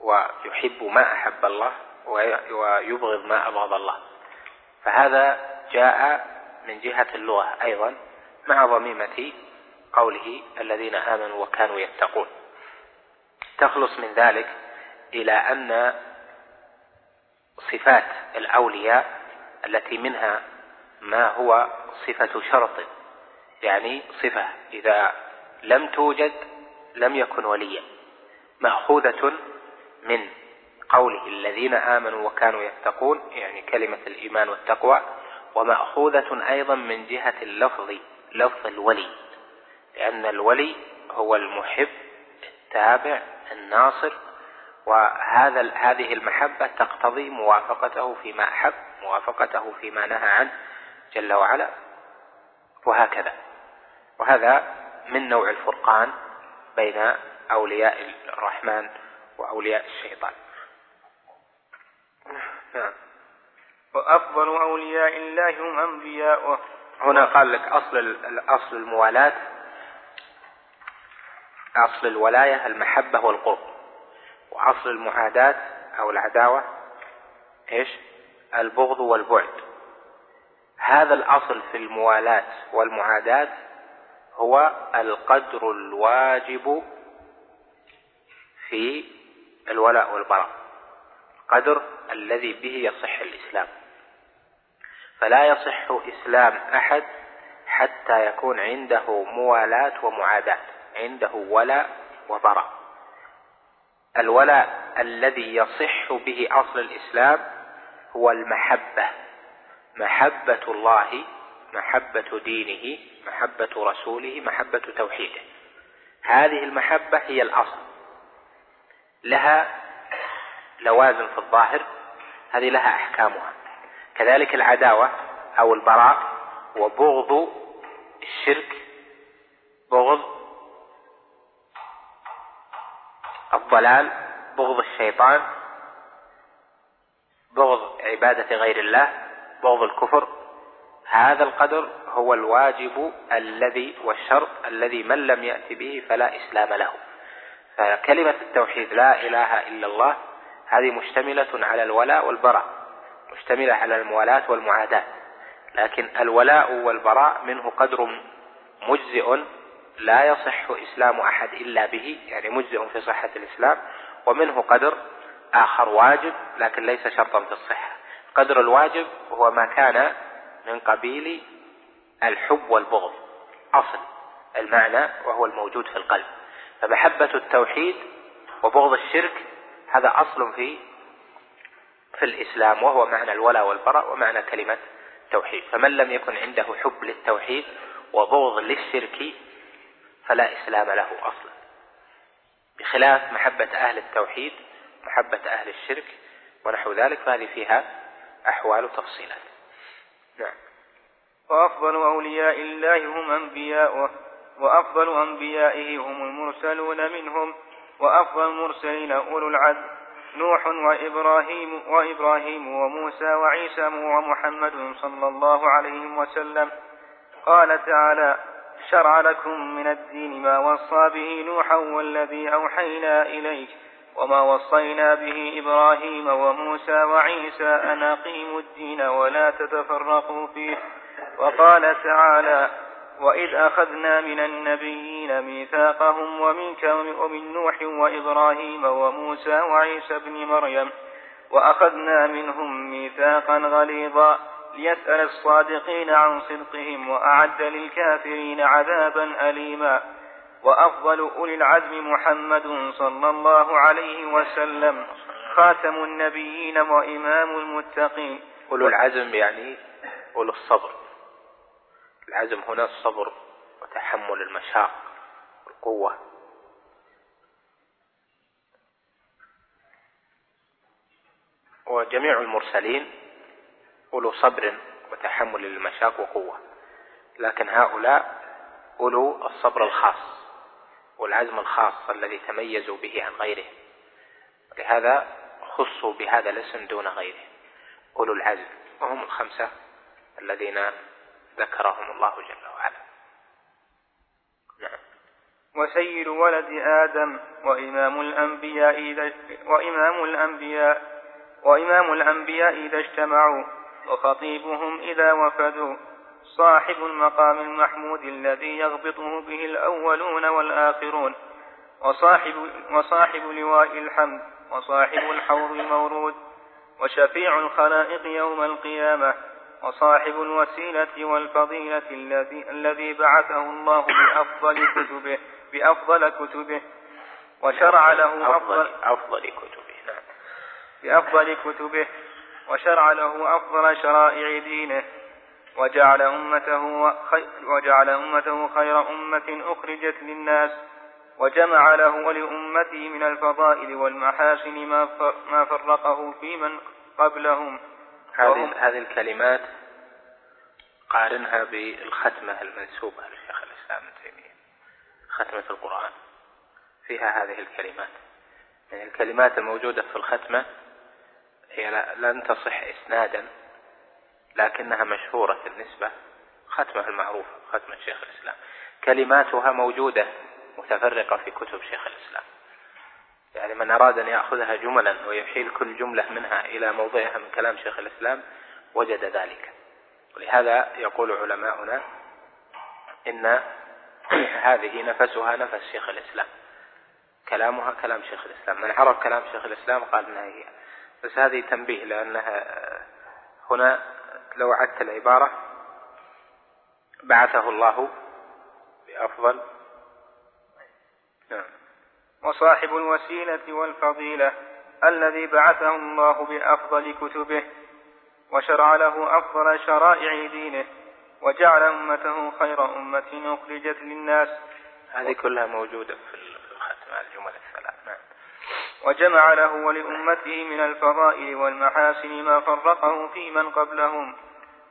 S3: ويحب ما أحب الله ويبغض ما أبغض الله. فهذا جاء من جهة اللغة أيضا مع ضميمة قوله الذين آمنوا وكانوا يتقون. تخلص من ذلك إلى أن صفات الأولياء التي منها ما هو صفة شرط يعني صفة إذا لم توجد لم يكن وليا مأخوذة من قوله الذين آمنوا وكانوا يتقون يعني كلمة الإيمان والتقوى ومأخوذة أيضا من جهة اللفظ لفظ الولي لأن الولي هو المحب التابع الناصر وهذا هذه المحبة تقتضي موافقته فيما أحب موافقته فيما نهى عنه جل وعلا وهكذا. وهذا من نوع الفرقان بين أولياء الرحمن وأولياء الشيطان.
S2: نعم وأفضل أولياء الله هم أنبياء
S3: هنا قال لك أصل أصل الموالاة. أصل الولاية المحبة والقرب. وأصل المعاداة أو العداوة. إيش؟ البغض والبعد. هذا الأصل في الموالاة والمعاداة هو القدر الواجب في الولاء والبراء. قدر الذي به يصح الإسلام. فلا يصح إسلام أحد حتى يكون عنده موالاة ومعاداة عنده ولاء وبراء الولاء الذي يصح به أصل الإسلام هو المحبة محبة الله محبة دينه محبة رسوله محبة توحيده. هذه المحبة هي الأصل. لها لوازم في الظاهر هذه لها أحكامها. كذلك العداوة أو البراء وبغض الشرك بغض الضلال بغض الشيطان بغض عبادة غير الله بغض الكفر. هذا القدر هو الواجب الذي والشرط الذي من لم يأت به فلا إسلام له. فكلمة التوحيد لا إله إلا الله هذه مشتملة على الولاء والبراء مشتملة على الموالاة والمعاداة لكن الولاء والبراء منه قدر مجزئ لا يصح إسلام أحد إلا به يعني مجزئ في صحة الإسلام ومنه قدر آخر واجب لكن ليس شرطا في الصحة. قدر الواجب هو ما كان من قبيل الحب والبغض أصل المعنى وهو الموجود في القلب. فمحبة التوحيد وبغض الشرك هذا أصل في في الإسلام وهو معنى الولاء والبراء ومعنى كلمة التوحيد فمن لم يكن عنده حب للتوحيد وبغض للشرك فلا إسلام له أصلا. بخلاف محبة أهل التوحيد محبة أهل الشرك ونحو ذلك فهذه فيها أحوال وتفصيلات. نعم.
S2: وأفضل أولياء الله هم أنبياؤه وأفضل أنبيائه هم المرسلون منهم. وأفضل المرسلين أولو العزم نوح وإبراهيم وإبراهيم وموسى وعيسى ومحمد صلى الله عليه وسلم. قال تعالى شرع لكم من الدين ما وصى به نوحا والذي أوحينا إليك وما وصينا به إبراهيم وموسى وعيسى أن أقيموا الدين ولا تتفرقوا فيه. وقال تعالى وإذ أخذنا من النبيين ميثاقهم ومنك ومن نوح وإبراهيم وموسى وعيسى بن مريم وأخذنا منهم ميثاقا غليظا ليسأل الصادقين عن صدقهم وأعد للكافرين عذابا أليما وأفضل أولي العزم محمد صلى الله عليه وسلم خاتم النبيين وإمام المتقين
S3: أولو العزم يعني أولو الصبر العزم هنا الصبر وتحمل المشاق والقوة. وجميع المرسلين أولو صبر وتحمل المشاق وقوة. لكن هؤلاء أولو الصبر الخاص والعزم الخاص الذي تميزوا به عن غيرهم لهذا خصوا بهذا الاسم دون غيره. أولو العزم وهم الخمسة الذين ذكرهم الله جل وعلا.
S2: نعم. وسيد ولد آدم وإمام الأنبياء إذا وإمام الأنبياء وإمام الأنبياء إذا اجتمعوا وخطيبهم إذا وفدوا صاحب المقام المحمود الذي يغبطه به الأولون والآخرون وصاحب, وصاحب لواء الحمد وصاحب الحوض المورود وشفيع الخلائق يوم القيامة وصاحب الوسيلة والفضيلة الذي, الذي بعثه الله بأفضل كتبه بأفضل كتبه. وشرع له
S3: أفضل, أفضل كتبه. نعم.
S2: بأفضل كتبه. وشرع له أفضل شرائع دينه. وجعل أمته, وجعل أمته خير أمة أخرجت للناس. وجمع له ولأمته من الفضائل والمحاسن ما ما فرقه في من قبلهم.
S3: هذه هذه الكلمات قارنها بالختمة المنسوبة لشيخ الإسلام ابن تيمية ختمة القرآن. فيها هذه الكلمات. يعني الكلمات الموجودة في الختمة هي لن تصح إسنادا لكنها مشهورة في النسبة ختمة المعروفة ختمة شيخ الإسلام. كلماتها موجودة متفرقة في كتب شيخ الإسلام. يعني من أراد أن يأخذها جملا ويحيل كل جملة منها إلى موضعها من كلام شيخ الإسلام وجد ذلك. ولهذا يقول علماؤنا إن هذه نفسها نفس شيخ الإسلام. كلامها كلام شيخ الإسلام. من عرف كلام شيخ الإسلام قال إنها هي. بس هذه تنبيه لأنها هنا لو عدت العبارة بعثه الله بأفضل.
S2: نعم. وصاحب الوسيلة والفضيلة الذي بعثه الله بأفضل كتبه وشرع له أفضل شرائع دينه وجعل أمته خير أمة أخرجت للناس.
S3: هذه كلها موجودة في الختم الجمل الثلاث. نعم.
S2: وجمع له ولأمته من الفضائل والمحاسن ما فرقه في من قبلهم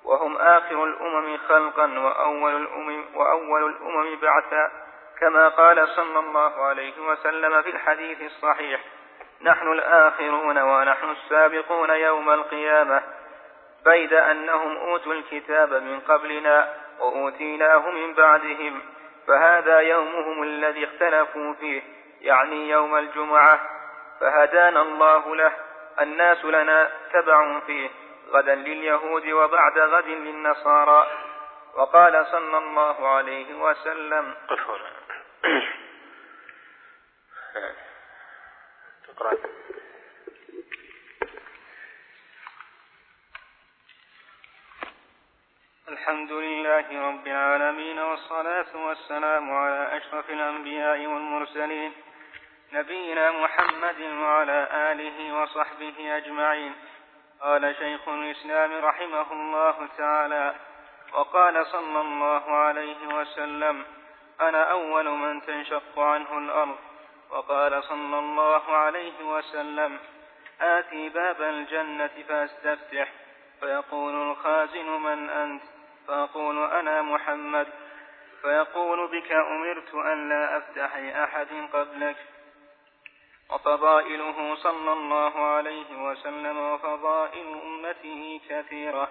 S2: وهم آخر الأمم خلقا وأول الأمم, وأول الأمم بعثا. كما قال صلى الله عليه وسلم في الحديث الصحيح نحن الآخرون ونحن السابقون يوم القيامة. بيد أنهم أوتوا الكتاب من قبلنا وأوتيناه من بعدهم فهذا يومهم الذي اختلفوا فيه يعني يوم الجمعة. فهدانا الله له الناس لنا تبع فيه غدا لليهود وبعد غد للنصارى. وقال صلى الله عليه وسلم
S3: قف هنا
S2: الحمد لله رب العالمين والصلاة والسلام على أشرف الأنبياء والمرسلين نبينا محمد وعلى آله وصحبه أجمعين. قال شيخ الإسلام رحمه الله تعالى وقال صلى الله عليه وسلم أنا أول من تنشق عنه الأرض. وقال صلى الله عليه وسلم آتي باب الجنة فأستفتح. فيقول الخازن من أنت؟ فأقول أنا محمد. فيقول بك أمرت أن لا أفتح لأحد قبلك. وفضائله صلى الله عليه وسلم وفضائل أمته كثيرة.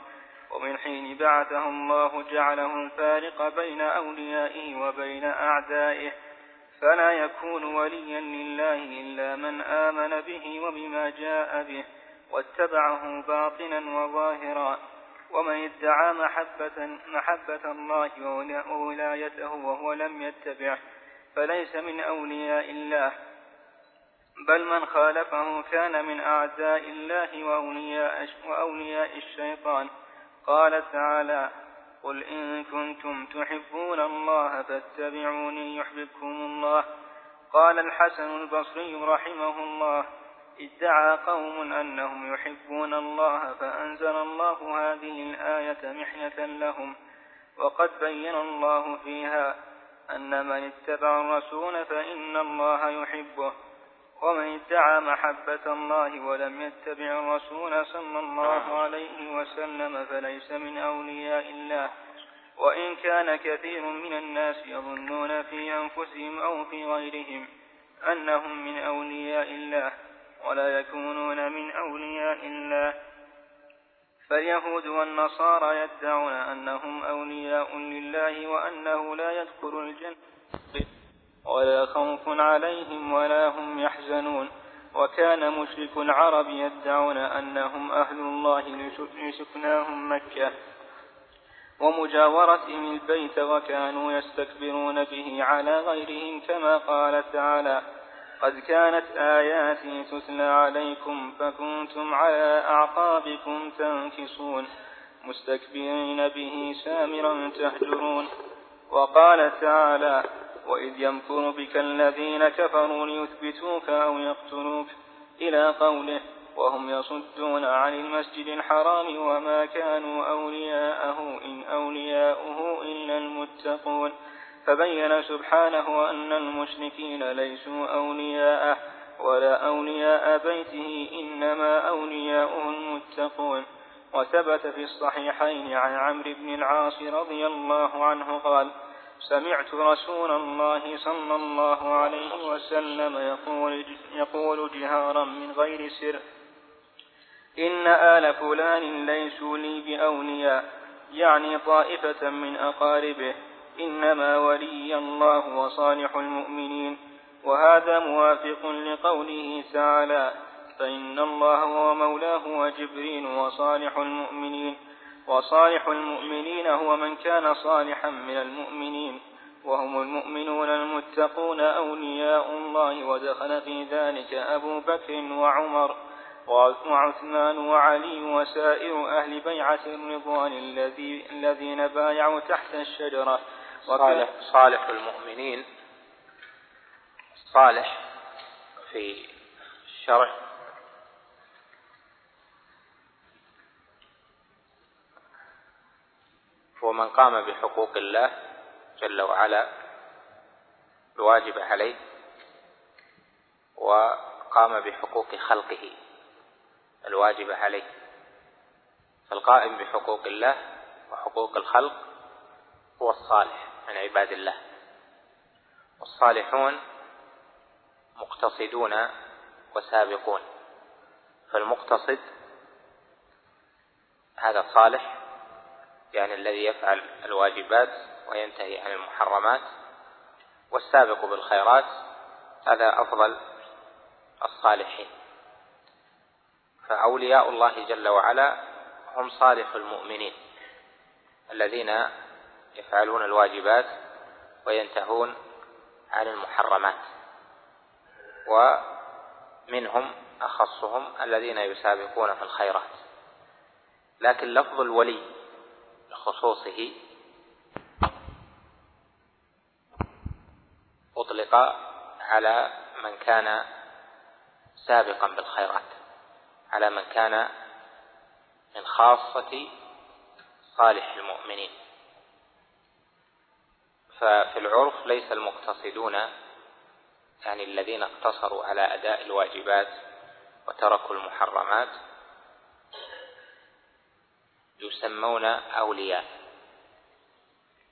S2: ومن حين بعثه الله جعله الفارق بين أوليائه وبين أعدائه فلا يكون وليا لله إلا من آمن به وبما جاء به واتبعه باطنا وظاهرا ومن ادعى محبة, محبة الله وولايته وهو لم يتبعه فليس من أولياء الله بل من خالفه كان من أعداء الله وأولياء, وأولياء الشيطان. قال تعالى قل إن كنتم تحبون الله فاتبعوني يحببكم الله. قال الحسن البصري رحمه الله ادعى قوم أنهم يحبون الله فأنزل الله هذه الآية محنة لهم وقد بين الله فيها أن من اتبع الرسول فإن الله يحبه ومن ادعى محبة الله ولم يتبع الرسول صلى الله عليه وسلم فليس من أولياء الله. وإن كان كثير من الناس يظنون في أنفسهم أو في غيرهم أنهم من أولياء الله ولا يكونون من أولياء الله. فاليهود والنصارى يدعون أنهم أولياء لله وأنه لا يدخل الجنة. ولا خوف عليهم ولا هم يحزنون. وكان مشرك العرب يدعون أنهم أهل الله لسكناهم مكة. ومجاورتهم البيت وكانوا يستكبرون به على غيرهم كما قال تعالى قد كانت آياتي تتلى عليكم فكنتم على أعقابكم تنكصون. مستكبرين به سامرا تهجرون. وقال تعالى وإذ يمكر بك الذين كفروا ليثبتوك أو يقتلوك إلى قوله وهم يصدون عن المسجد الحرام وما كانوا أولياءه إن أولياؤه إلا المتقون فبين سبحانه أن المشركين ليسوا أولياءه ولا أولياء بيته إنما أولياؤه المتقون وثبت في الصحيحين عن عمرو بن العاص رضي الله عنه قال سمعت رسول الله صلى الله عليه وسلم يقول, يقول جهارا من غير سر إن آل فلان ليسوا لي بأولياء يعني طائفة من أقاربه إنما ولي الله وصالح المؤمنين وهذا موافق لقوله تعالى فإن الله هو مولاه وجبريل وصالح المؤمنين. وصالح المؤمنين هو من كان صالحا من المؤمنين وهم المؤمنون المتقون أولياء الله ودخل في ذلك أبو بكر وعمر وعثمان وعلي وسائر أهل بيعة الرضوان الذي الذين بايعوا تحت الشجرة.
S3: صالح, صالح المؤمنين. صالح في الشرع هو من قام بحقوق الله جل وعلا الواجب عليه وقام بحقوق خلقه الواجب عليه. فالقائم بحقوق الله وحقوق الخلق هو الصالح من عباد الله. والصالحون مقتصدون وسابقون. فالمقتصد هذا صالح يعني الذي يفعل الواجبات وينتهي عن المحرمات والسابق بالخيرات هذا أفضل الصالحين. فأولياء الله جل وعلا هم صالح المؤمنين الذين يفعلون الواجبات وينتهون عن المحرمات. ومنهم أخصهم الذين يسابقون في الخيرات. لكن لفظ الولي بخصوصه. أطلق على من كان سابقا بالخيرات على من كان من خاصة صالح المؤمنين. ففي العرف ليس المقتصدون يعني الذين اقتصروا على أداء الواجبات وتركوا المحرمات يسمون أولياء.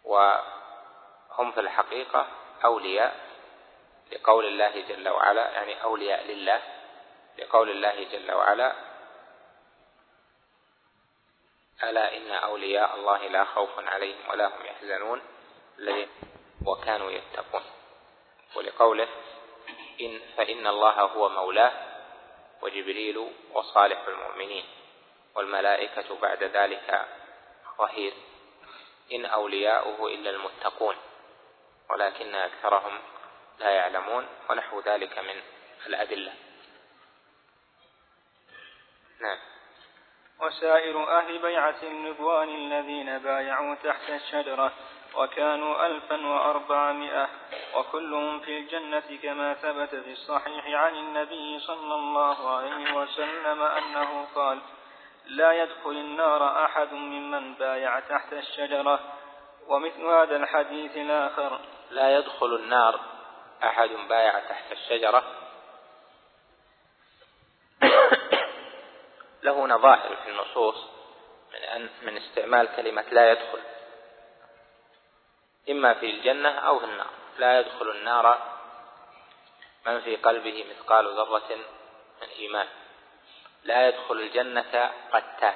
S3: وهم في الحقيقة أولياء لقول الله جل وعلا يعني أولياء لله لقول الله جل وعلا. ألا إن أولياء الله لا خوف عليهم ولا هم يحزنون وكانوا يتقون. ولقوله إن فإن الله هو مولاه وجبريل وصالح المؤمنين. والملائكة بعد ذلك. ظهير. إن أولياؤه إلا المتقون ولكن أكثرهم لا يعلمون ونحو ذلك من الأدلة. نعم.
S2: وسائر أهل بيعة الرضوان الذين بايعوا تحت الشجرة وكانوا ألفا وأربعمائة وكلهم في الجنة كما ثبت في الصحيح عن النبي صلى الله عليه وسلم أنه قال لا يدخل النار أحد ممن بايع تحت الشجرة. ومثل هذا الحديث الآخر.
S3: لا يدخل النار أحد بايع تحت الشجرة. له نظائر في النصوص من, أن من استعمال كلمة لا يدخل. إما في الجنة أو في النار. لا يدخل النار من في قلبه مثقال ذرة من إيمان. لا يدخل الجنة قتات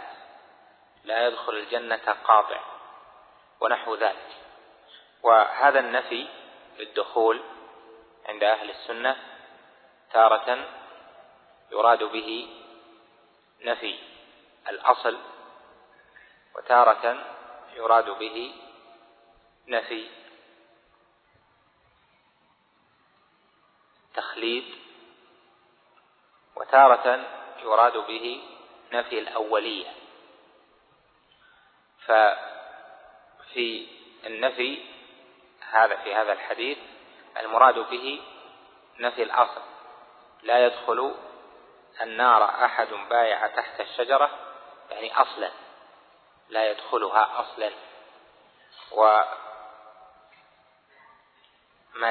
S3: لا يدخل الجنة قاطع ونحو ذلك. وهذا النفي للدخول عند أهل السنة تارة يراد به نفي الأصل وتارة يراد به نفي تخليد وتارة يراد به نفي الأولية. ففي النفي هذا في هذا الحديث المراد به نفي الأصل لا يدخل النار أحد بايع تحت الشجرة يعني أصلا. لا يدخلها أصلا. وما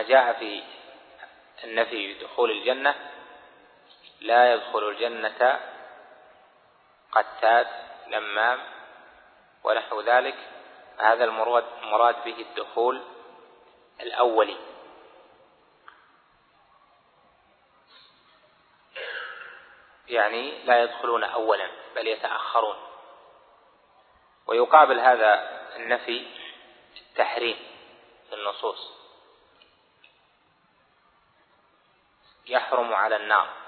S3: جاء في النفي دخول الجنة لا يدخل الجنة قتات لمام ونحو ذلك. هذا المراد مراد به الدخول الأولي. يعني لا يدخلون أولا بل يتأخرون. ويقابل هذا النفي التحريم في النصوص. يحرم على النار.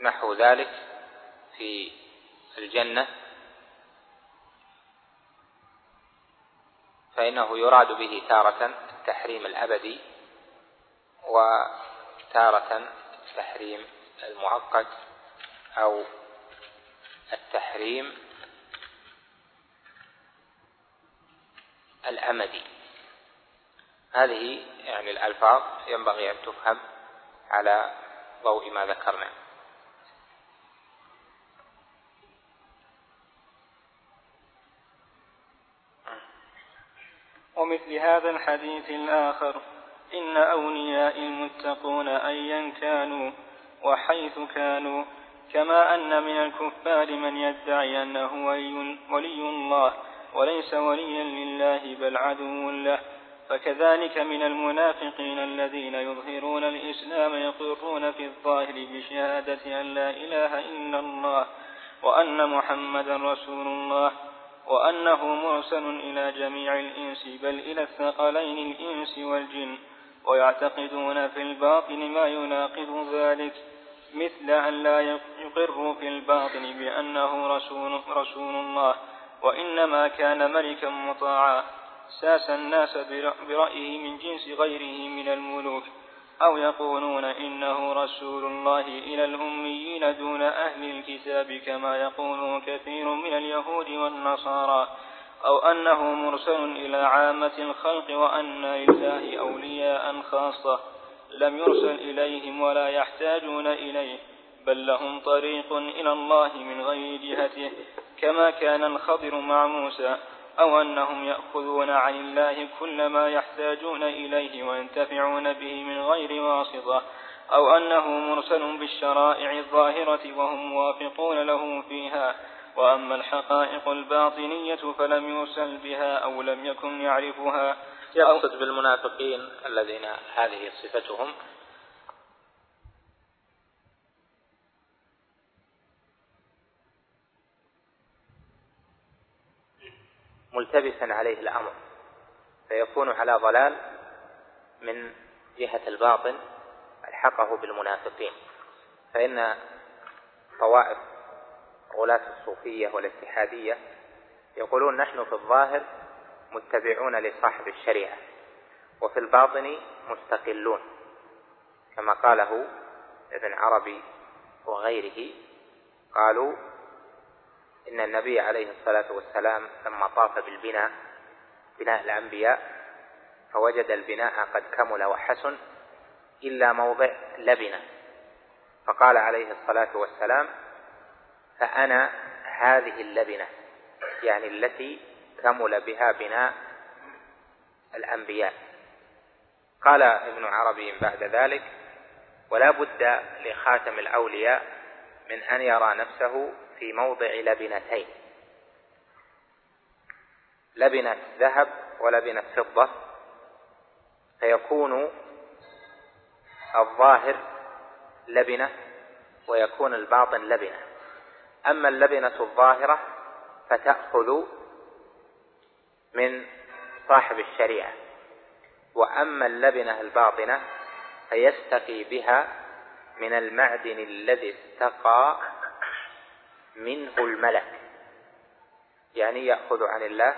S3: ونحو ذلك في الجنة. فإنه يراد به تارة التحريم الأبدي وتارة التحريم المؤقت أو التحريم الأمدي. هذه يعني الألفاظ ينبغي أن تفهم على ضوء ما ذكرنا.
S2: ومثل هذا الحديث الآخر إن أولياء المتقون أيا كانوا وحيث كانوا كما أن من الكفار من يدعي أنه ولي الله وليس وليا لله بل عدو له. فكذلك من المنافقين الذين يظهرون الإسلام يقرون في الظاهر بشهادة أن لا إله إلا الله وأن محمدا رسول الله وأنه مرسل إلى جميع الإنس بل إلى الثقلين الإنس والجن ويعتقدون في الباطن ما يناقض ذلك مثل أن لا يقروا في الباطن بأنه رسول, رسول الله وإنما كان ملكا مطاعا ساس الناس برأيه من جنس غيره من الملوك أو يقولون إنه رسول الله إلى الأميين دون أهل الكتاب كما يقول كثير من اليهود والنصارى أو أنه مرسل إلى عامة الخلق وأن لله أولياء خاصة لم يرسل إليهم ولا يحتاجون إليه بل لهم طريق إلى الله من غير جهته كما كان الخضر مع موسى أو أنهم يأخذون عن الله كل ما يحتاجون إليه وينتفعون به من غير واسطة أو أنه مرسل بالشرائع الظاهرة وهم موافقون له فيها. وأما الحقائق الباطنية فلم يرسل بها أو لم يكن يعرفها.
S3: يقصد بالمنافقين الذين هذه صفتهم ملتبسا عليه الأمر فيكون على ضلال من جهة الباطن ألحقه بالمنافقين. فإن طوائف غلاة الصوفية والاتحادية يقولون نحن في الظاهر متبعون لصاحب الشريعة وفي الباطن مستقلون كما قاله ابن عربي وغيره قالوا إن النبي عليه الصلاة والسلام لما طاف بالبناء بناء الأنبياء فوجد البناء قد كمل وحسن إلا موضع لبنة. فقال عليه الصلاة والسلام فأنا هذه اللبنة يعني التي كمل بها بناء الأنبياء. قال ابن عربي بعد ذلك ولا بد لخاتم الأولياء من أن يرى نفسه في موضع لبنتين. لبنة ذهب ولبنة فضة فيكون الظاهر لبنة ويكون الباطن لبنة. أما اللبنة الظاهرة فتأخذ من صاحب الشريعة. وأما اللبنة الباطنة فيستقي بها من المعدن الذي استقى منه الملك يعني يأخذ عن الله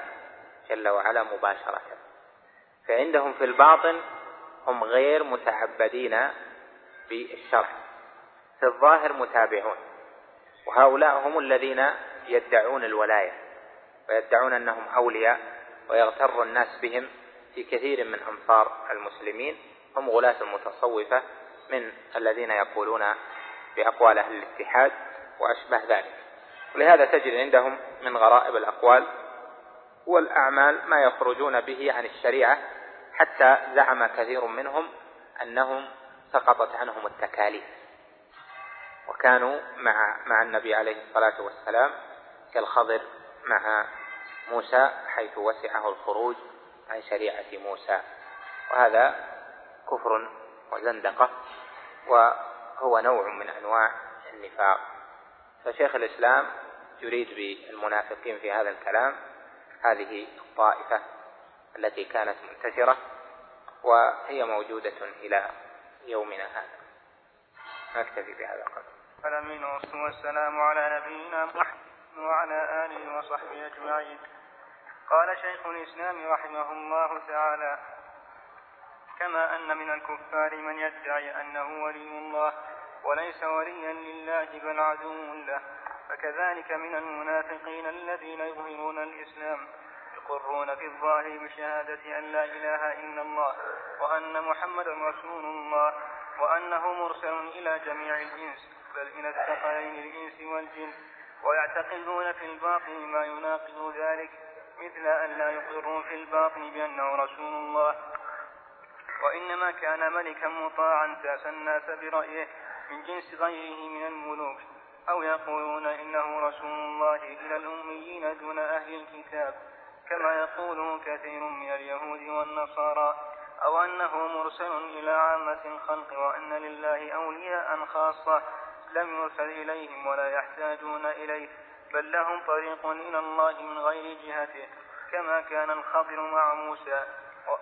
S3: جل وعلا مباشرة. فعندهم في الباطن هم غير متعبدين بالشرع. في الظاهر متابعون. وهؤلاء هم الذين يدعون الولاية. ويدعون أنهم أولياء ويغتر الناس بهم في كثير من أمصار المسلمين. هم غلاة المتصوفة من الذين يقولون بأقوال أهل الاتحاد وأشبه ذلك. ولهذا تجد عندهم من غرائب الأقوال والأعمال ما يخرجون به عن الشريعة حتى زعم كثير منهم أنهم سقطت عنهم التكاليف وكانوا مع مع النبي عليه الصلاة والسلام كالخضر مع موسى حيث وسعه الخروج عن شريعة موسى وهذا كفر وزندقة وهو نوع من أنواع النفاق فشيخ الإسلام يريد بالمنافقين في هذا الكلام هذه الطائفة التي كانت منتشرة وهي موجودة إلى يومنا هذا. نكتفي بهذا القدر
S2: الأمين والسلام على نبينا محمد وعلى آله وصحبه أجمعين. قال شيخ الإسلام رحمه الله تعالى كما أن من الكفار من يدعي أنه ولي الله وليس وليا لله بل عدو له. فكذلك من المنافقين الذين يظهرون الإسلام يقرون في الظاهر بشهادة أن لا إله إلا الله وأن محمدا رسول الله وأنه مرسل إلى جميع الإنس بل إلى الثقلين الإنس والجن. ويعتقدون في الباطن ما يناقض ذلك مثل أن لا يقروا في الباطن بأنه رسول الله. وإنما كان ملكا مطاعا ساس الناس برأيه من جنس غيره من الملوك أو يقولون إنه رسول الله إلى الأميين دون أهل الكتاب كما يقوله كثير من اليهود والنصارى أو أنه مرسل إلى عامة الخلق وأن لله أولياء خاصة لم يرسل إليهم ولا يحتاجون إليه بل لهم طريق إلى الله من غير جهته كما كان الخضر مع موسى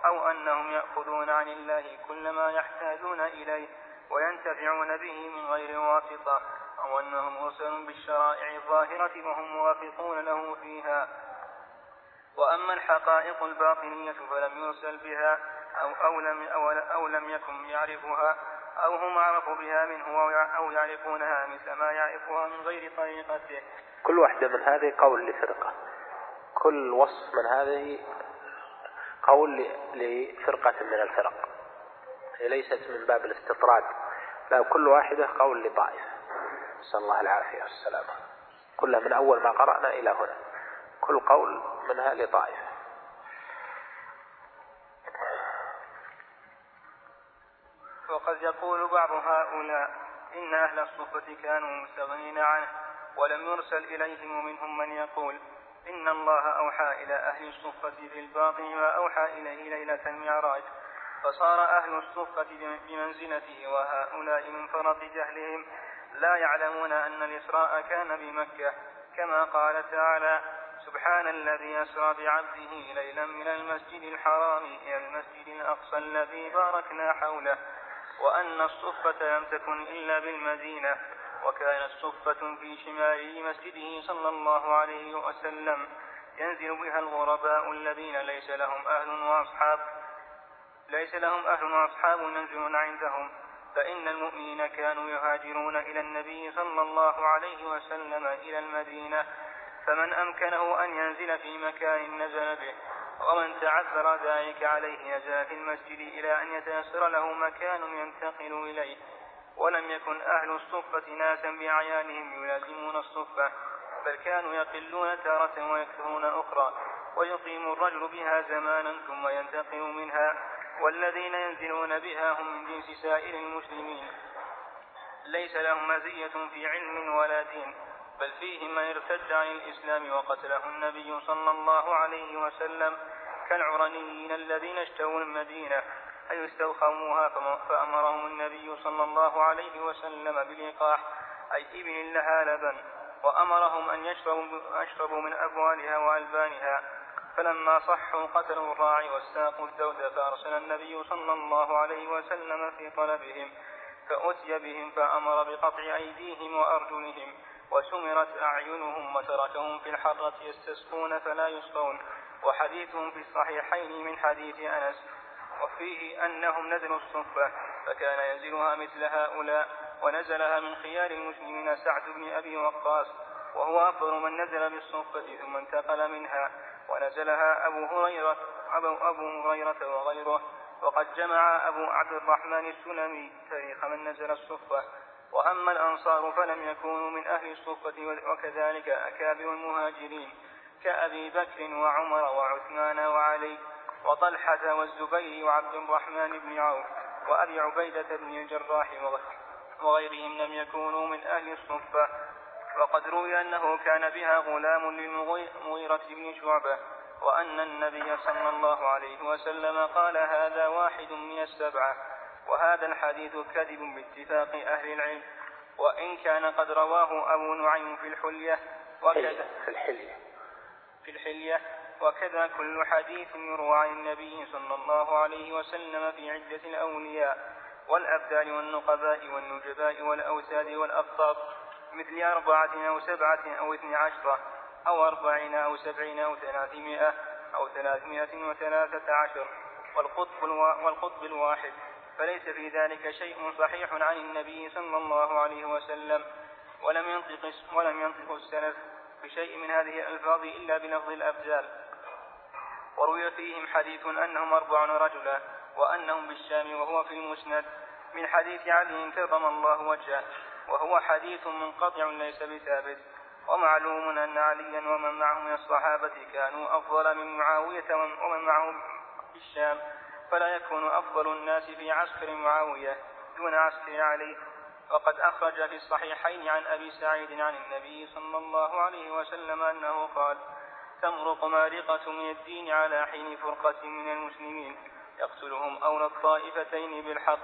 S2: أو أنهم يأخذون عن الله كل ما يحتاجون إليه. وينتفعون به من غير واسطة أو أنهم مرسل بالشرائع الظاهرة وهم موافقون له فيها. وأما الحقائق الباطنية فلم يرسل بها أو, أو, لم, أو, أو لم يكن يعرفها أو هم أعرف بها منه أو يعرفونها مثل ما يعرفها من غير طريقته.
S3: كل واحدة من هذه قول لفرقة. كل وصف من هذه قول لفرقة من الفرق. ليست من باب الاستطراد لا كل واحدة قول لطائفة. نسأل الله العافية والسلامة كلها من أول ما قرأنا إلى هنا. كل قول منها لطائفة.
S2: وقد يقول بعض هؤلاء إن أهل الصفة كانوا مستغنين عنه ولم يرسل إليهم ومنهم من يقول إن الله أوحى إلى أهل الصفة بالباطن ما أوحى إليه ليلة المعراج. فصار أهل الصفة بمنزلته وهؤلاء من فرط جهلهم. لا يعلمون أن الإسراء كان بمكة كما قال تعالى سبحان الذي أسرى بعبده ليلا من المسجد الحرام إلى المسجد الأقصى الذي باركنا حوله. وأن الصفة لم تكن إلا بالمدينة وكانت صفة في شمال مسجده صلى الله عليه وسلم. ينزل بها الغرباء الذين ليس لهم أهل وأصحاب. ليس لهم أهل وأصحاب ينزلون عندهم. فإن المؤمنين كانوا يهاجرون إلى النبي صلى الله عليه وسلم إلى المدينة. فمن أمكنه أن ينزل في مكان نزل به. ومن تعذر ذلك عليه نزل في المسجد إلى أن يتيسر له مكان ينتقل إليه. ولم يكن أهل الصفة ناسا بأعيانهم يلازمون الصفة. بل كانوا يقلون تارة ويكثرون أخرى. ويقيم الرجل بها زمانا ثم ينتقل منها. والذين ينزلون بها هم من جنس سائر المسلمين. ليس لهم مزية في علم ولا دين بل فيهم من ارتد عن الإسلام وقتله النبي صلى الله عليه وسلم كالعرنيين الذين اشتروا المدينة أي استوخموها فأمرهم النبي صلى الله عليه وسلم بلقاح أي إبل لها لبن وأمرهم أن يشربوا من أبوالها وألبانها. فلما صحوا قتلوا الراعي واستاقوا الدود فأرسل النبي صلى الله عليه وسلم في طلبهم فأتي بهم فأمر بقطع أيديهم وأرجلهم وسمرت أعينهم وتركهم في الحرة يستسقون فلا يسقون. وحديثهم في الصحيحين من حديث أنس وفيه أنهم نزلوا الصفة فكان ينزلها مثل هؤلاء ونزلها من خيار المسلمين سعد بن أبي وقاص وهو أفضل من نزل بالصفة ثم انتقل منها. ونزلها أبو هريرة أبو, أبو هريرة وغيره. وقد جمع أبو عبد الرحمن السلمي تاريخ من نزل الصفة وأما الأنصار فلم يكونوا من أهل الصفة وكذلك أكابر المهاجرين كأبي بكر وعمر وعثمان وعلي وطلحة والزبير وعبد الرحمن بن عوف وأبي عبيدة بن الجراح وغيرهم لم يكونوا من أهل الصفة وقد روي أنه كان بها غلام للمغيرة بن شعبة وأن النبي صلى الله عليه وسلم قال هذا واحد من السبعة وهذا الحديث كذب باتفاق أهل العلم وإن كان قد رواه أبو نعيم في الحلية
S3: وكذا في الحلية.
S2: في الحلية وكذا كل حديث يروى عن النبي صلى الله عليه وسلم في عدة الأولياء والأبدال والنقباء والنجباء والأوساد والأقطاب مثل أربعة أو سبعة أو اثني عشرة أو أربعين أو سبعين أو ثلاثمائة أو ثلاثمائة وثلاثة عشر والقطب, والقطب الواحد. فليس في ذلك شيء صحيح عن النبي صلى الله عليه وسلم. ولم ينطق ولم ينطق السلف بشيء من هذه الألفاظ إلا بلفظ الأبدال وروي فيهم حديث أنهم أربعون رجلا وأنهم بالشام وهو في المسند. من حديث علي كرم الله وجهه. وهو حديث منقطع ليس بثابت ومعلوم أن عليا ومن معه من الصحابة كانوا أفضل من معاوية ومن معه في الشام فلا يكون أفضل الناس في عسكر معاوية دون عسكر علي. وقد أخرج في الصحيحين عن أبي سعيد عن النبي صلى الله عليه وسلم أنه قال تمرق مارقة من الدين على حين فرقة من المسلمين يقتلهم أولى الطائفتين بالحق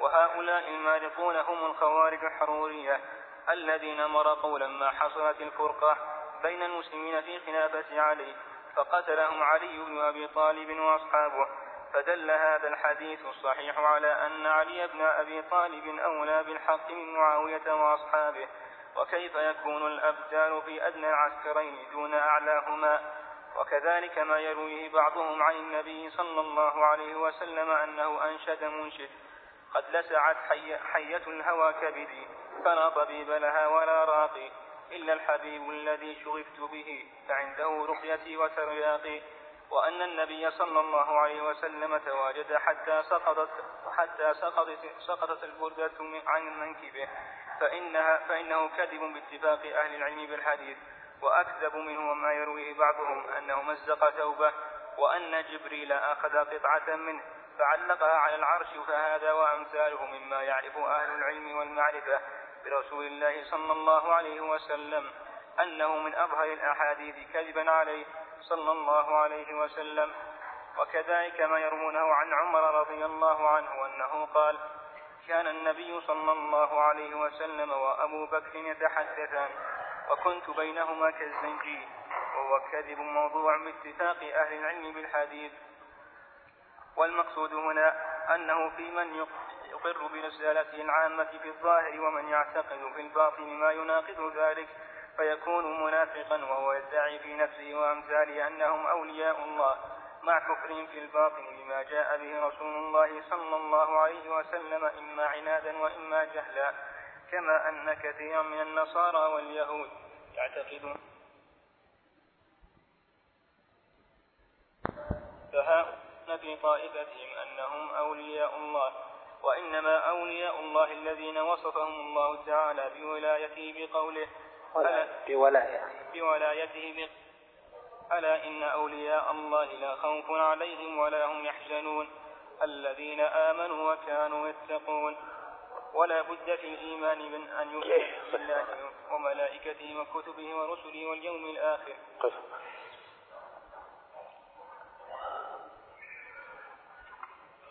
S2: وهؤلاء المارقون هم الخوارج الحرورية الذين مرقوا لما حصلت الفرقة بين المسلمين في خلافة علي فقتلهم علي بن أبي طالب وأصحابه. فدل هذا الحديث الصحيح على أن علي بن أبي طالب أولى بالحق من معاوية وأصحابه. وكيف يكون الأبدال في أدنى العسكرين دون أعلاهما؟ وكذلك ما يرويه بعضهم عن النبي صلى الله عليه وسلم أنه أنشد منشد. قد لسعت حي حية الهوى كبدي فلا طبيب لها ولا راقي. إلا الحبيب الذي شغفت به فعنده رقيتي وترياقي وأن النبي صلى الله عليه وسلم تواجد حتى سقطت حتى سقطت سقطت البردة عن منكبه. فإنها فإنه كذب باتفاق أهل العلم بالحديث. وأكذب منه ما يرويه بعضهم أنه مزق ثوبه وأن جبريل أخذ قطعة منه. فعلقها على العرش فهذا وأمثاله مما يعرف أهل العلم والمعرفة برسول الله صلى الله عليه وسلم أنه من أظهر الأحاديث كذبا عليه صلى الله عليه وسلم. وكذلك ما يروونه عن عمر رضي الله عنه أنه قال كان النبي صلى الله عليه وسلم وأبو بكر يتحدثان وكنت بينهما كالزنجيل وهو كذب موضوع باتفاق أهل العلم بالحديث. والمقصود هنا أنه في من يقر برسالته العامة في الظاهر ومن يعتقد في الباطن ما يناقض ذلك فيكون منافقا وهو يدعي في نفسه وأمثاله أنهم أولياء الله مع كفرهم في الباطن بما جاء به رسول الله صلى الله عليه وسلم إما عنادا وإما جهلا كما أن كثيرا من النصارى واليهود يعتقدون. فهؤلاء في طائفتهم أنهم أولياء الله وإنما أولياء الله الذين وصفهم الله تعالى بولايته بقوله
S3: بولايته
S2: بولايته ألا إن أولياء الله لا خوف عليهم ولا هم يحزنون الذين آمنوا وكانوا يتقون. ولا بد في الإيمان من أن يؤمن بالله وملائكته وكتبه ورسله واليوم الآخر.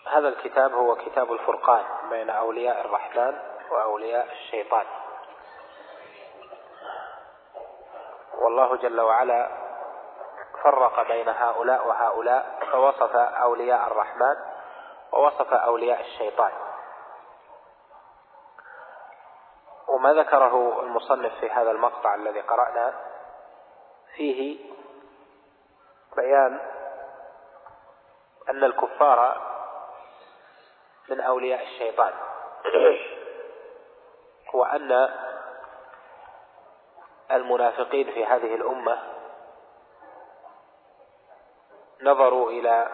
S3: هذا الكتاب هو كتاب الفرقان بين أولياء الرحمن وأولياء الشيطان. والله جل وعلا فرق بين هؤلاء وهؤلاء فوصف أولياء الرحمن ووصف أولياء الشيطان. وما ذكره المصنف في هذا المقطع الذي قرأنا فيه بيان أن الكفار من أولياء الشيطان. وأن المنافقين في هذه الأمة نظروا إلى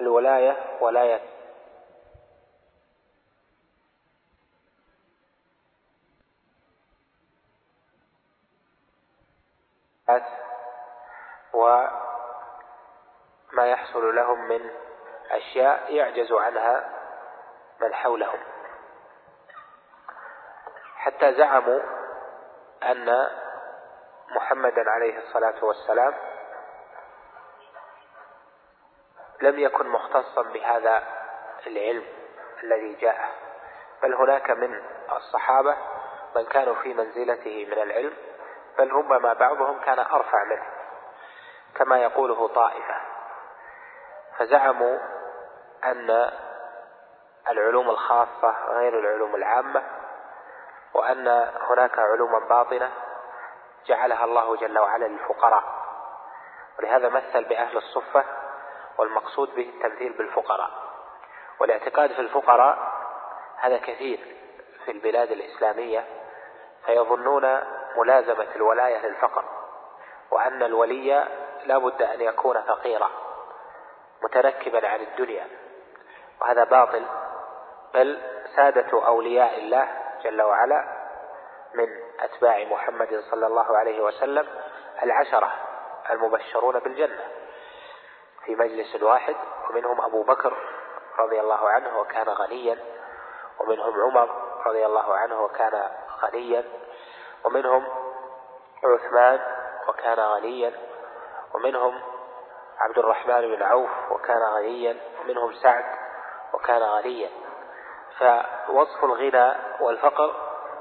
S3: الولاية ولاية يحصل لهم من أشياء يعجز عنها من حولهم. حتى زعموا أن محمدا عليه الصلاة والسلام لم يكن مختصا بهذا العلم الذي جاءه. بل هناك من الصحابة من كانوا في منزلته من العلم بل ربما بعضهم كان أرفع منه كما يقوله طائفة. فزعموا أن العلوم الخاصة غير العلوم العامة وأن هناك علوما باطنة جعلها الله جل وعلا للفقراء. ولهذا مثل بأهل الصفة والمقصود به التمثيل بالفقراء. والاعتقاد في الفقراء هذا كثير في البلاد الإسلامية فيظنون ملازمة الولاية للفقر وأن الولي لا بد أن يكون فقيرا. متركبا عن الدنيا وهذا باطل بل سادة أولياء الله جل وعلا من أتباع محمد صلى الله عليه وسلم العشرة المبشرون بالجنة. في مجلس واحد ومنهم أبو بكر رضي الله عنه وكان غنيا ومنهم عمر رضي الله عنه وكان غنيا ومنهم عثمان وكان غنيا ومنهم عبد الرحمن بن عوف وكان غنيا ومنهم سعد وكان غنيا. فوصف الغنى والفقر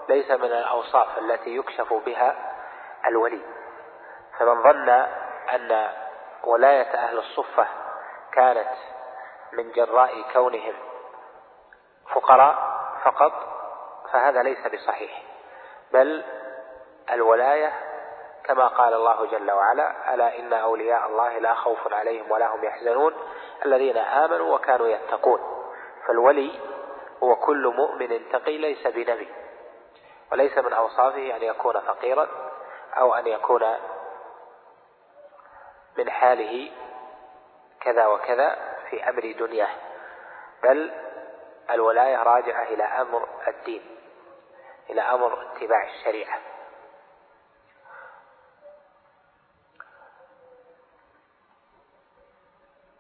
S3: ليس من الأوصاف التي يكشف بها الولي. فمن ظن أن ولاية أهل الصفة كانت من جراء كونهم فقراء فقط فهذا ليس بصحيح. بل الولاية كما قال الله جل وعلا ألا إن أولياء الله لا خوف عليهم ولا هم يحزنون الذين آمنوا وكانوا يتقون. فالولي هو كل مؤمن تقي ليس بنبي وليس من أوصافه أن يكون فقيرا أو أن يكون من حاله كذا وكذا في أمر دنياه بل الولاية راجعة إلى أمر الدين إلى أمر اتباع الشريعة.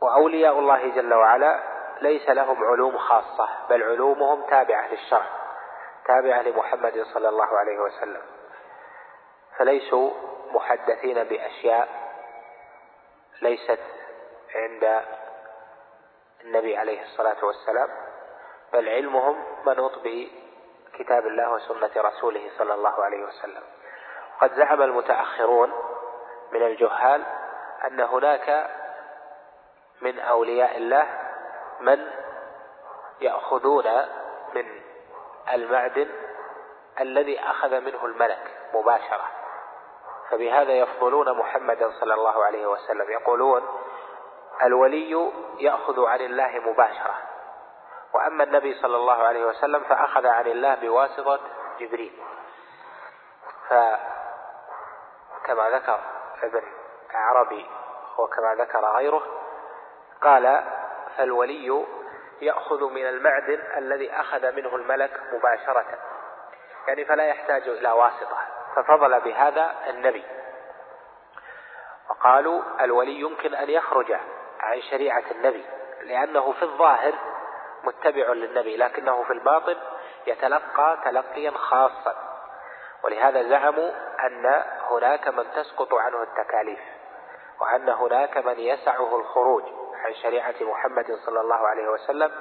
S3: وأولياء الله جل وعلا ليس لهم علوم خاصة بل علومهم تابعة للشرع تابعة لمحمد صلى الله عليه وسلم. فليسوا محدثين بأشياء ليست عند النبي عليه الصلاة والسلام بل علمهم منوط بكتاب الله وسنة رسوله صلى الله عليه وسلم. قد زعم المتأخرون من الجهال أن هناك من أولياء الله من يأخذون من المعدن الذي أخذ منه الملك مباشرة. فبهذا يفضلون محمدا صلى الله عليه وسلم. يقولون الولي يأخذ عن الله مباشرة. وأما النبي صلى الله عليه وسلم فأخذ عن الله بواسطة جبريل. فكما ذكر ابن عربي وكما ذكر غيره قال فالولي يأخذ من المعدن الذي أخذ منه الملك مباشرة. يعني فلا يحتاج إلى واسطة. ففضل بهذا النبي. وقالوا الولي يمكن أن يخرج عن شريعة النبي لأنه في الظاهر متبع للنبي لكنه في الباطن يتلقى تلقيا خاصا. ولهذا زعموا أن هناك من تسقط عنه التكاليف وأن هناك من يسعه الخروج. عن شريعة محمد صلى الله عليه وسلم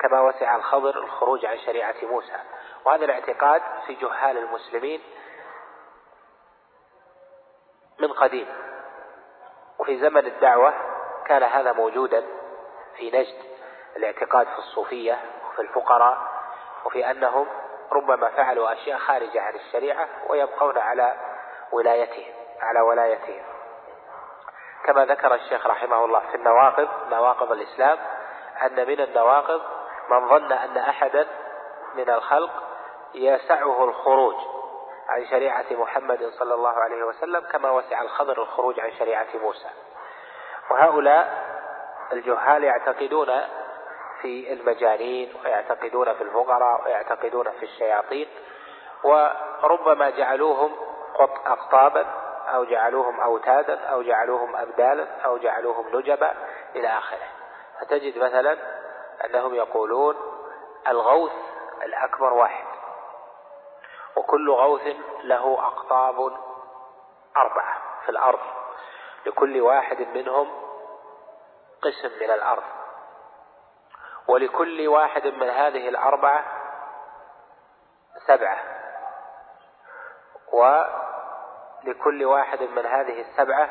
S3: كما وسع الخضر الخروج عن شريعة موسى. وهذا الاعتقاد في جهال المسلمين من قديم. وفي زمن الدعوة كان هذا موجودا في نجد الاعتقاد في الصوفية وفي الفقراء وفي أنهم ربما فعلوا أشياء خارجة عن الشريعة ويبقون على ولايتهم على ولايتهم. كما ذكر الشيخ رحمه الله في النواقض نواقض الإسلام أن من النواقض من ظن أن أحدا من الخلق يسعه الخروج عن شريعة محمد صلى الله عليه وسلم كما وسع الخضر الخروج عن شريعة موسى. وهؤلاء الجهال يعتقدون في المجانين ويعتقدون في الفقراء ويعتقدون في الشياطين وربما جعلوهم أقطابا أو جعلوهم أوتادا أو جعلوهم أبدالا أو جعلوهم نجبا إلى آخره. فتجد مثلا أنهم يقولون الغوث الأكبر واحد وكل غوث له أقطاب أربعة في الأرض. لكل واحد منهم قسم من الأرض. ولكل واحد من هذه الأربعة سبعة. ولكل واحد من هذه السبعة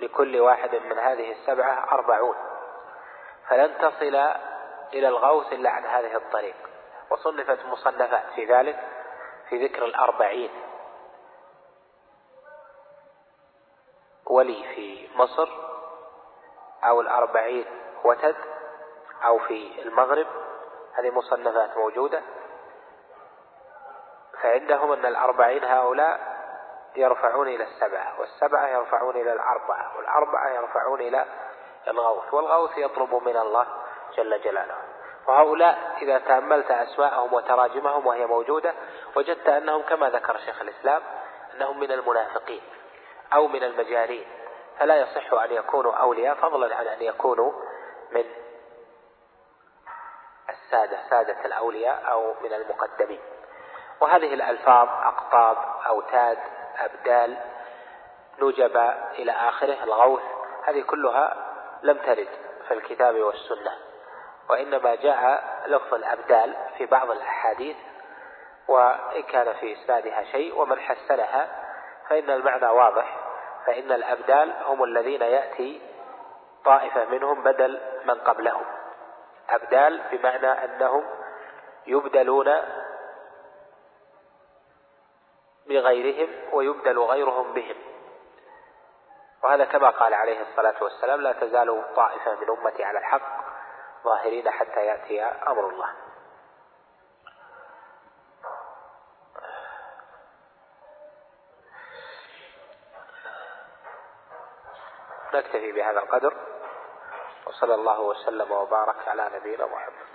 S3: لكل واحد من هذه السبعة أربعون. فلن تصل إلى الغوث إلا عن هذه الطريق. وصنفت مصنفات في ذلك في ذكر الأربعين. ولي في مصر أو الأربعين وتد أو في المغرب هذه مصنفات موجودة. فعندهم أن الأربعين هؤلاء يرفعون إلى السبعة والسبعة يرفعون إلى الأربعة والأربعة يرفعون إلى الغوث والغوث يطلب من الله جل جلاله. وهؤلاء إذا تأملت أسماءهم وتراجمهم وهي موجودة وجدت أنهم كما ذكر شيخ الإسلام أنهم من المنافقين أو من المجارين فلا يصح أن يكونوا أولياء فضلا عن أن يكونوا من السادة سادة الأولياء أو من المقدمين. وهذه الألفاظ أقطاب أوتاد أبدال نجب إلى آخره الغوث هذه كلها لم ترد في الكتاب والسنة. وإنما جاء لفظ الأبدال في بعض الأحاديث وإن كان في إسنادها شيء ومن حسنها فإن المعنى واضح. فإن الأبدال هم الذين يأتي طائفة منهم بدل من قبلهم. أبدال بمعنى أنهم يبدلون بغيرهم ويبدل غيرهم بهم. وهذا كما قال عليه الصلاة والسلام لا تزال طائفة من أمتي على الحق ظاهرين حتى يأتي أمر الله. نكتفي بهذا القدر وصلى الله وسلم وبارك على نبينا محمد.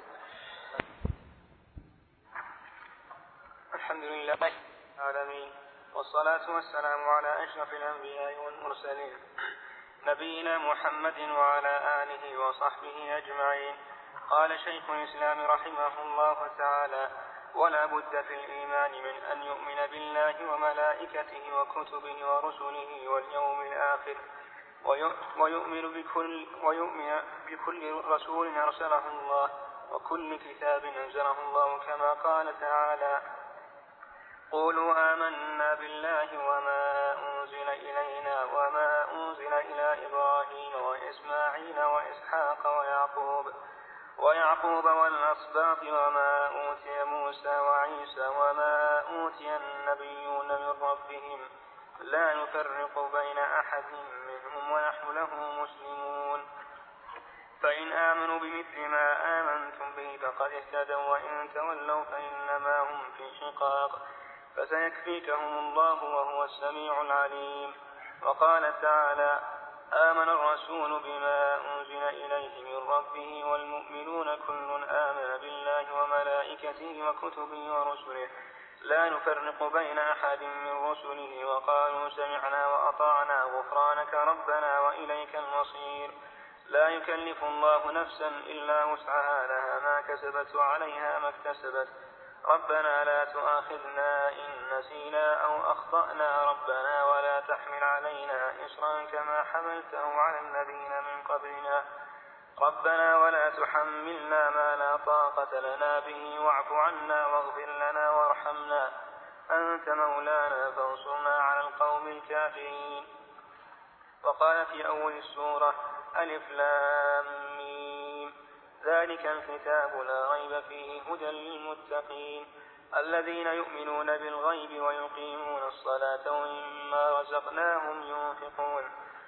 S2: الحمد لله. العالمين. والصلاة والسلام على أشرف الأنبياء والمرسلين نبينا محمد وعلى آله وصحبه أجمعين. قال شيخ الإسلام رحمه الله تعالى ولا بد في الإيمان من أن يؤمن بالله وملائكته وكتبه ورسله واليوم الآخر. ويؤمن بكل ويؤمن بكل رسول أرسله الله وكل كتاب أنزله الله كما قال تعالى قولوا آمنا بالله وما أنزل إلينا وما أنزل إلى إبراهيم وإسماعيل وإسحاق ويعقوب ويعقوب والأصباط وما أوتي موسى وعيسى وما أوتي النبيون من ربهم لا نفرق بين أحد منهم ونحن له مسلمون. فإن آمنوا بمثل ما آمنتم به فقد اهتدوا وإن تولوا فإنما هم في شقاق. فسيكفيكهم الله وهو السميع العليم. وقال تعالى آمن الرسول بما أنزل إليه من ربه والمؤمنون كل آمن بالله وملائكته وكتبه ورسله. لا نفرق بين أحد من رسله وقالوا سمعنا وأطعنا غفرانك ربنا وإليك المصير. لا يكلف الله نفسا إلا وسعها لها ما كسبت وعليها ما اكتسبت. ربنا لا تؤاخذنا إن نسينا أو أخطأنا ربنا ولا تحمل علينا إصرا كما حملته على الذين من قبلنا. ربنا ولا تحملنا ما لا طاقة لنا به واعف عنا واغفر لنا وارحمنا. أنت مولانا فانصرنا على القوم الكافرين. وقال في أول السورة ألف لام. ذلك الكتاب لا ريب فيه هدى للمتقين. الذين يؤمنون بالغيب ويقيمون الصلاة ومما رزقناهم ينفقون.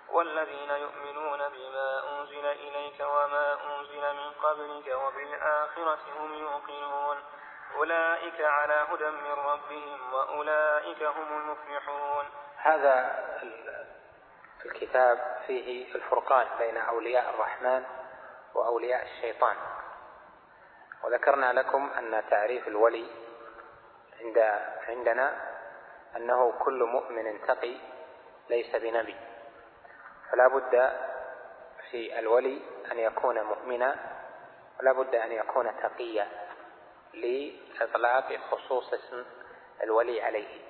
S2: والذين يؤمنون بما أنزل إليك وما أنزل من قبلك وبالآخرة هم يوقنون. أولئك على هدى من ربهم وأولئك هم المفلحون.
S3: هذا الكتاب فيه الفرقان بين أولياء الرحمن وأولياء الشيطان. وذكرنا لكم أن تعريف الولي عند عندنا أنه كل مؤمن تقي ليس بنبي. فلا بد في الولي أن يكون مؤمنا ولا بد أن يكون تقيا لإطلاق خصوص اسم الولي عليه.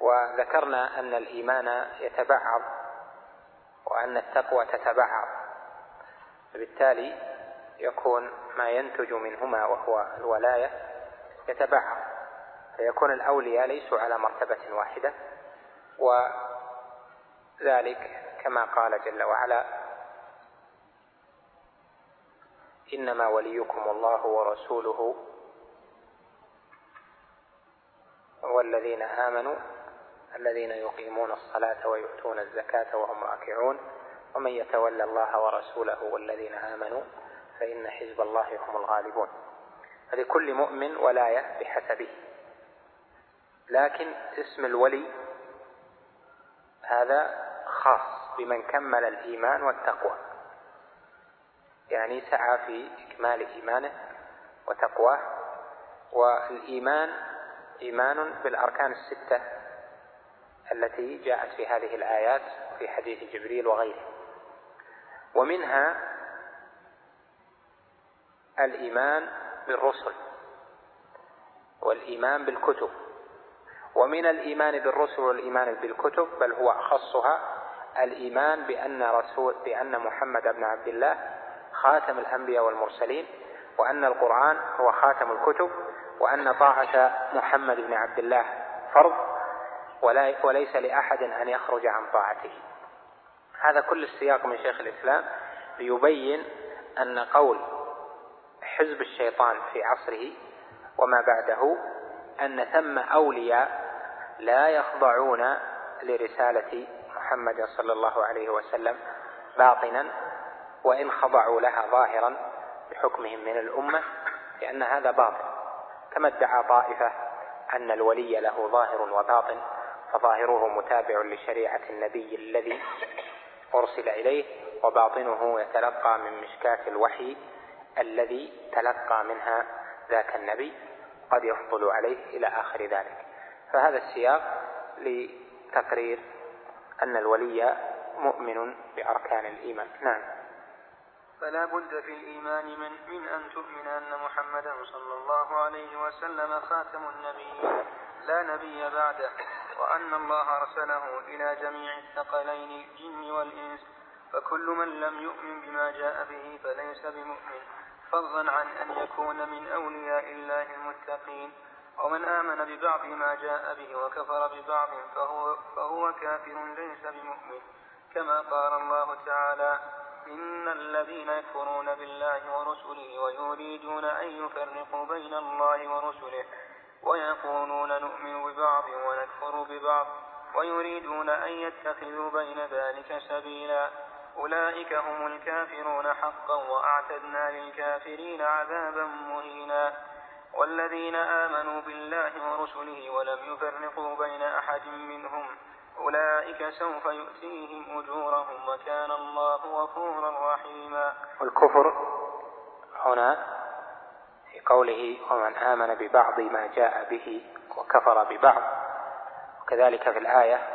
S3: وذكرنا أن الإيمان يتبعض وأن التقوى تتبعض. فبالتالي يكون ما ينتج منهما وهو الولاية يتبعض فيكون الأولياء ليسوا على مرتبة واحدة وذلك كما قال جل وعلا إنما وليكم الله ورسوله والذين آمنوا الذين يقيمون الصلاة ويؤتون الزكاة وهم راكعون. ومن يتولى الله ورسوله والذين آمنوا فإن حزب الله هم الغالبون. فلكل مؤمن ولاية بحسبه لكن اسم الولي هذا خاص بمن كمل الإيمان والتقوى. يعني سعى في إكمال إيمانه وتقواه. والإيمان إيمان بالأركان الستة التي جاءت في هذه الآيات في حديث جبريل وغيره. ومنها الإيمان بالرسل والإيمان بالكتب. ومن الإيمان بالرسل والإيمان بالكتب بل هو أخصها الإيمان بأن رسول بأن محمد بن عبد الله خاتم الأنبياء والمرسلين وأن القرآن هو خاتم الكتب وأن طاعة محمد بن عبد الله فرض وليس لأحد أن يخرج عن طاعته. هذا كل السياق من شيخ الإسلام ليبين أن قول حزب الشيطان في عصره وما بعده أن ثم أولياء لا يخضعون لرسالة محمد صلى الله عليه وسلم باطنا وإن خضعوا لها ظاهرا بحكمهم من الأمة لأن هذا باطل. كما ادعى طائفة أن الولي له ظاهر وباطن فظاهره متابع لشريعة النبي الذي أرسل إليه وباطنه يتلقى من مشكاة الوحي الذي تلقى منها ذاك النبي قد يفضل عليه إلى آخر ذلك. فهذا السياق لتقرير أن الولي مؤمن بأركان الإيمان. نعم.
S2: فلا بد في الإيمان من, من أن تؤمن أن محمدا صلى الله عليه وسلم خاتم النبيين. لا نبي بعده. وأن الله أرسله إلى جميع الثقلين الجن والإنس فكل من لم يؤمن بما جاء به فليس بمؤمن. فضلا عن أن يكون من أولياء الله المتقين. ومن آمن ببعض ما جاء به وكفر ببعض فهو, فهو كافر ليس بمؤمن. كما قال الله تعالى إن الذين يكفرون بالله ورسله ويريدون أن يفرقوا بين الله ورسله ويقولون نؤمن ببعض ونكفر ببعض ويريدون أن يتخذوا بين ذلك سبيلا. أولئك هم الكافرون حقا وأعتدنا للكافرين عذابا مهينا. والذين آمنوا بالله ورسله ولم يفرقوا بين أحد منهم أولئك سوف يؤتيهم أجورهم وكان الله غفورا رحيما.
S3: والكفر هنا في قوله ومن آمن ببعض ما جاء به وكفر ببعض. وكذلك في الآية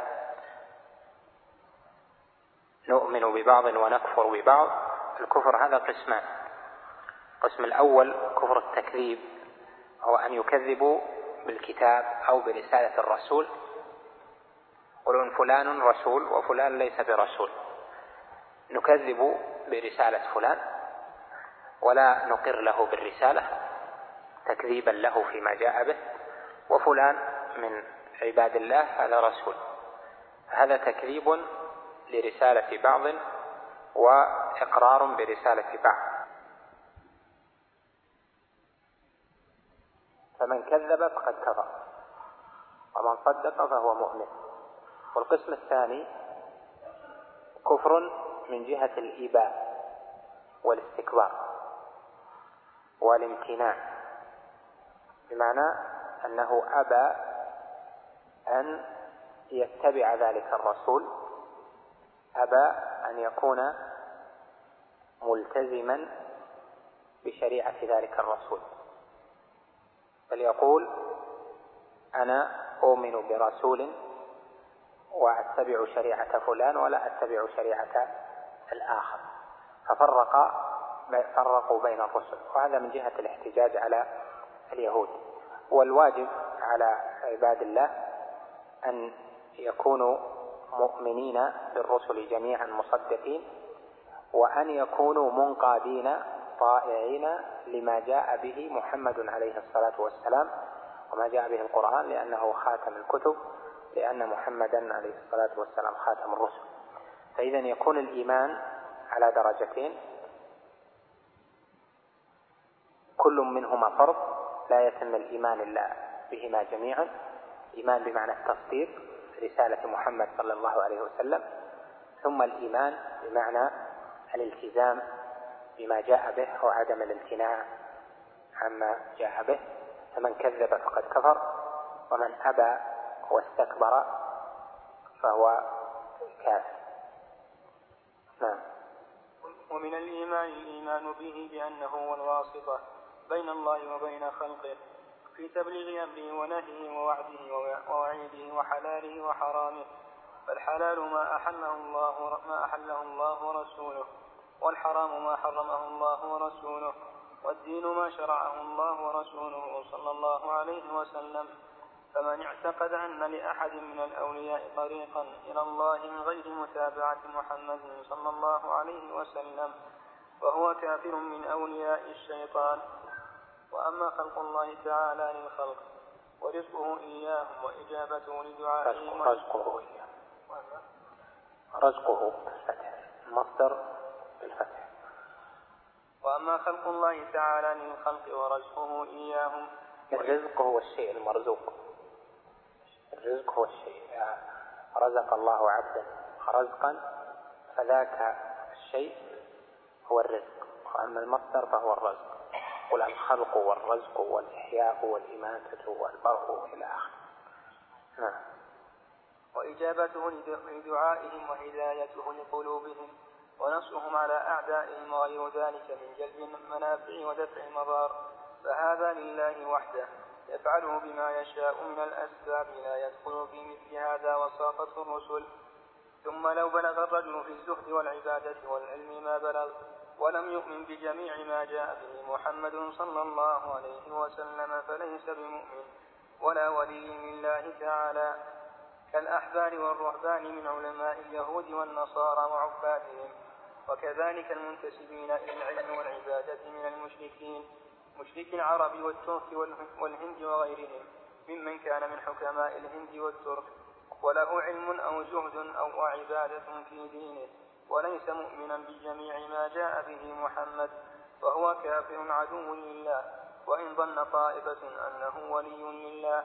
S3: نؤمن ببعض ونكفر ببعض. الكفر هذا قسمان. القسم الأول كفر التكذيب هو أن يكذبوا بالكتاب أو برسالة الرسول. يقولون فلان رسول وفلان ليس برسول. نكذب برسالة فلان ولا نقر له بالرسالة. تكذيبا له فيما جاء به وفلان من عباد الله هذا رسول. هذا تكذيب لرسالة بعض وإقرار برسالة بعض. فمن كذب فقد كفر ومن صدق فهو مؤمن. والقسم الثاني كفر من جهة الإيباء والاستكبار والامتناع. بمعنى أنه أبى أن يتبع ذلك الرسول أبى أن يكون ملتزما بشريعة ذلك الرسول. بل يقول أنا أؤمن برسول وأتبع شريعة فلان ولا أتبع شريعة الآخر. ففرق فرقوا بين الرسل. وهذا من جهة الاحتجاج على اليهود. والواجب على عباد الله أن يكونوا مؤمنين بالرسل جميعا مصدقين وأن يكونوا منقادين طائعين لما جاء به محمد عليه الصلاة والسلام وما جاء به القرآن لأنه خاتم الكتب لأن محمدا عليه الصلاة والسلام خاتم الرسل. فإذا يكون الإيمان على درجتين كل منهما فرض لا يتم الإيمان إلا بهما جميعا. إيمان بمعنى التصديق رسالة محمد صلى الله عليه وسلم. ثم الإيمان بمعنى الالتزام بما جاء به وعدم الامتناع عما جاء به. فمن كذب فقد كفر ومن أبى واستكبر فهو كافر. نعم.
S2: ومن الإيمان الإيمان به بأنه هو الواسطة. بين الله وبين خلقه في تبليغ أمره ونهيه ووعده ووعيده وحلاله وحرامه. فالحلال ما أحله الله ما أحله الله ورسوله والحرام ما حرمه الله ورسوله والدين ما شرعه الله ورسوله صلى الله عليه وسلم. فمن اعتقد أن لأحد من الأولياء طريقا إلى الله من غير متابعة محمد صلى الله عليه وسلم فهو كافر من أولياء الشيطان. وأما خلق الله تعالى للخلق ورزقه إياهم وإجابته لدعائهم.
S3: رزقه إياهم. رزقه بالفتح مصدر بالفتح.
S2: وأما خلق الله تعالى للخلق ورزقه إياهم.
S3: الرزق هو الشيء المرزوق. الرزق هو الشيء. رزق الله عبدا رزقا فذاك الشيء هو الرزق. وأما المصدر فهو الرزق. قل الخلق والرزق والإحياء والإماتة والبرء إلى آخره. نعم
S2: وإجابته لدعائهم وهدايته لقلوبهم ونصرهم على أعدائهم وغير ذلك من جلب المنافع ودفع المضار فهذا لله وحده يفعله بما يشاء من الأسباب لا يدخل في مثل هذا وساقته الرسل. ثم لو بلغ الرجل في الزهد والعبادة والعلم ما بلغ ولم يؤمن بجميع ما جاء به محمد صلى الله عليه وسلم فليس بمؤمن ولا ولي لله تعالى. كالأحبار والرهبان من علماء اليهود والنصارى وعبادهم وكذلك المنتسبين إلى العلم والعبادة من المشركين مشرك العرب والترك والهند وغيرهم ممن كان من حكماء الهند والترك. وله علم أو زهد أو عبادة في دينه. وليس مؤمنا بجميع ما جاء به محمد فهو كافر عدو لله وإن ظن طائفة أنه ولي لله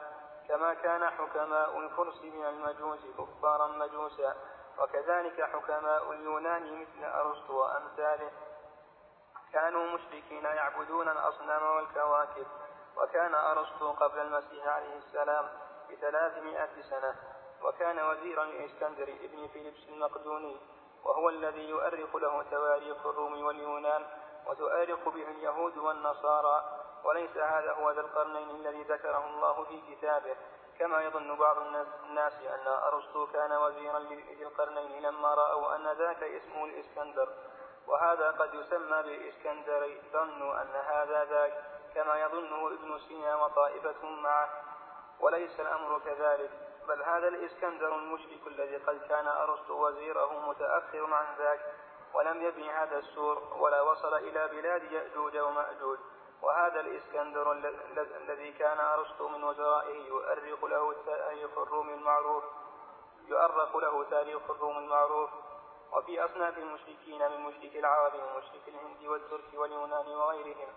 S2: كما كان حكماء الفرس من المجوس كفارا مجوسا وكذلك حكماء اليونان مثل أرسطو وأمثاله. كانوا مشركين يعبدون الأصنام والكواكب وكان أرسطو قبل المسيح عليه السلام بثلاثمائة سنة وكان وزيرا لإسكندر ابن فيلبس المقدوني. وهو الذي يؤرخ له تواريخ الروم واليونان وتؤرخ به اليهود والنصارى. وليس هذا هو ذا القرنين الذي ذكره الله في كتابه. كما يظن بعض الناس أن أرسطو كان وزيرا لذي القرنين لما رأوا أن ذاك اسمه الإسكندر. وهذا قد يسمى بالإسكندري ظنوا أن هذا ذاك كما يظنه ابن سينا وطائفة معه. وليس الأمر كذلك. بل هذا الإسكندر المشرك الذي قد كان أرسطو وزيره متأخر عن ذاك ولم يبني هذا السور ولا وصل إلى بلاد يأجوج ومأجوج. وهذا الإسكندر الذي كان أرسطو من وزرائه يؤرخ له تاريخ الروم المعروف يؤرخ له تاريخ الروم المعروف. وفي أصناف المشركين من مشرك العرب ومشرك الهند والترك واليونان وغيرهم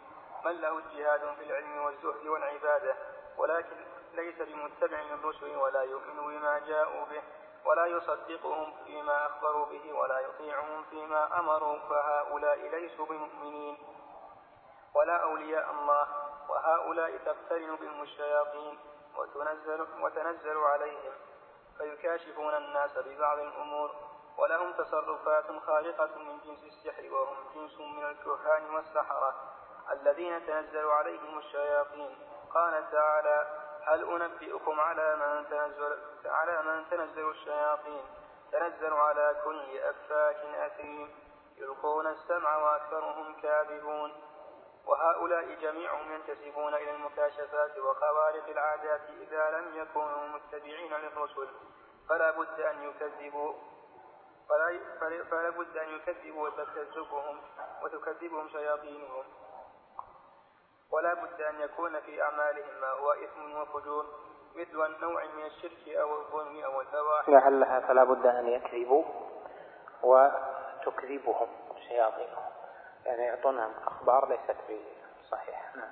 S2: من له اجتهاد في العلم والزهد والعبادة. ولكن ليس بمتبع للرسل ولا يؤمن بما جاءوا به ولا يصدقهم فيما أخبروا به ولا يطيعهم فيما أمروا فهؤلاء ليسوا بمؤمنين ولا أولياء الله وهؤلاء تقترن بهم الشياطين وتنزل, وتنزل عليهم فيكاشفون الناس ببعض الأمور ولهم تصرفات خارقة من جنس السحر وهم جنس من الكهان والسحرة الذين تنزل عليهم الشياطين. قال تعالى هل أنبئكم على من تنزل على من تنزل الشياطين. تنزل على كل أفاك أثيم. يلقون السمع وأكثرهم كاذبون. وهؤلاء جميعهم ينتسبون إلى المكاشفات وخوارق العادات إذا لم يكونوا متبعين للرسل. فلا بد أن يكذبوا فلا, بد أن يكذبوا وتكذبهم وتكذبهم شياطينهم. ولا بد أن يكون في أعمالهم ما هو إثم وفجور مثل النوع من الشرك أو الظلم أو الفواحش.
S3: لعلها فلا بد أن يكذبوا وتكذبهم شياطينهم. يعني يعطونهم أخبار ليست بصحيحة نعم.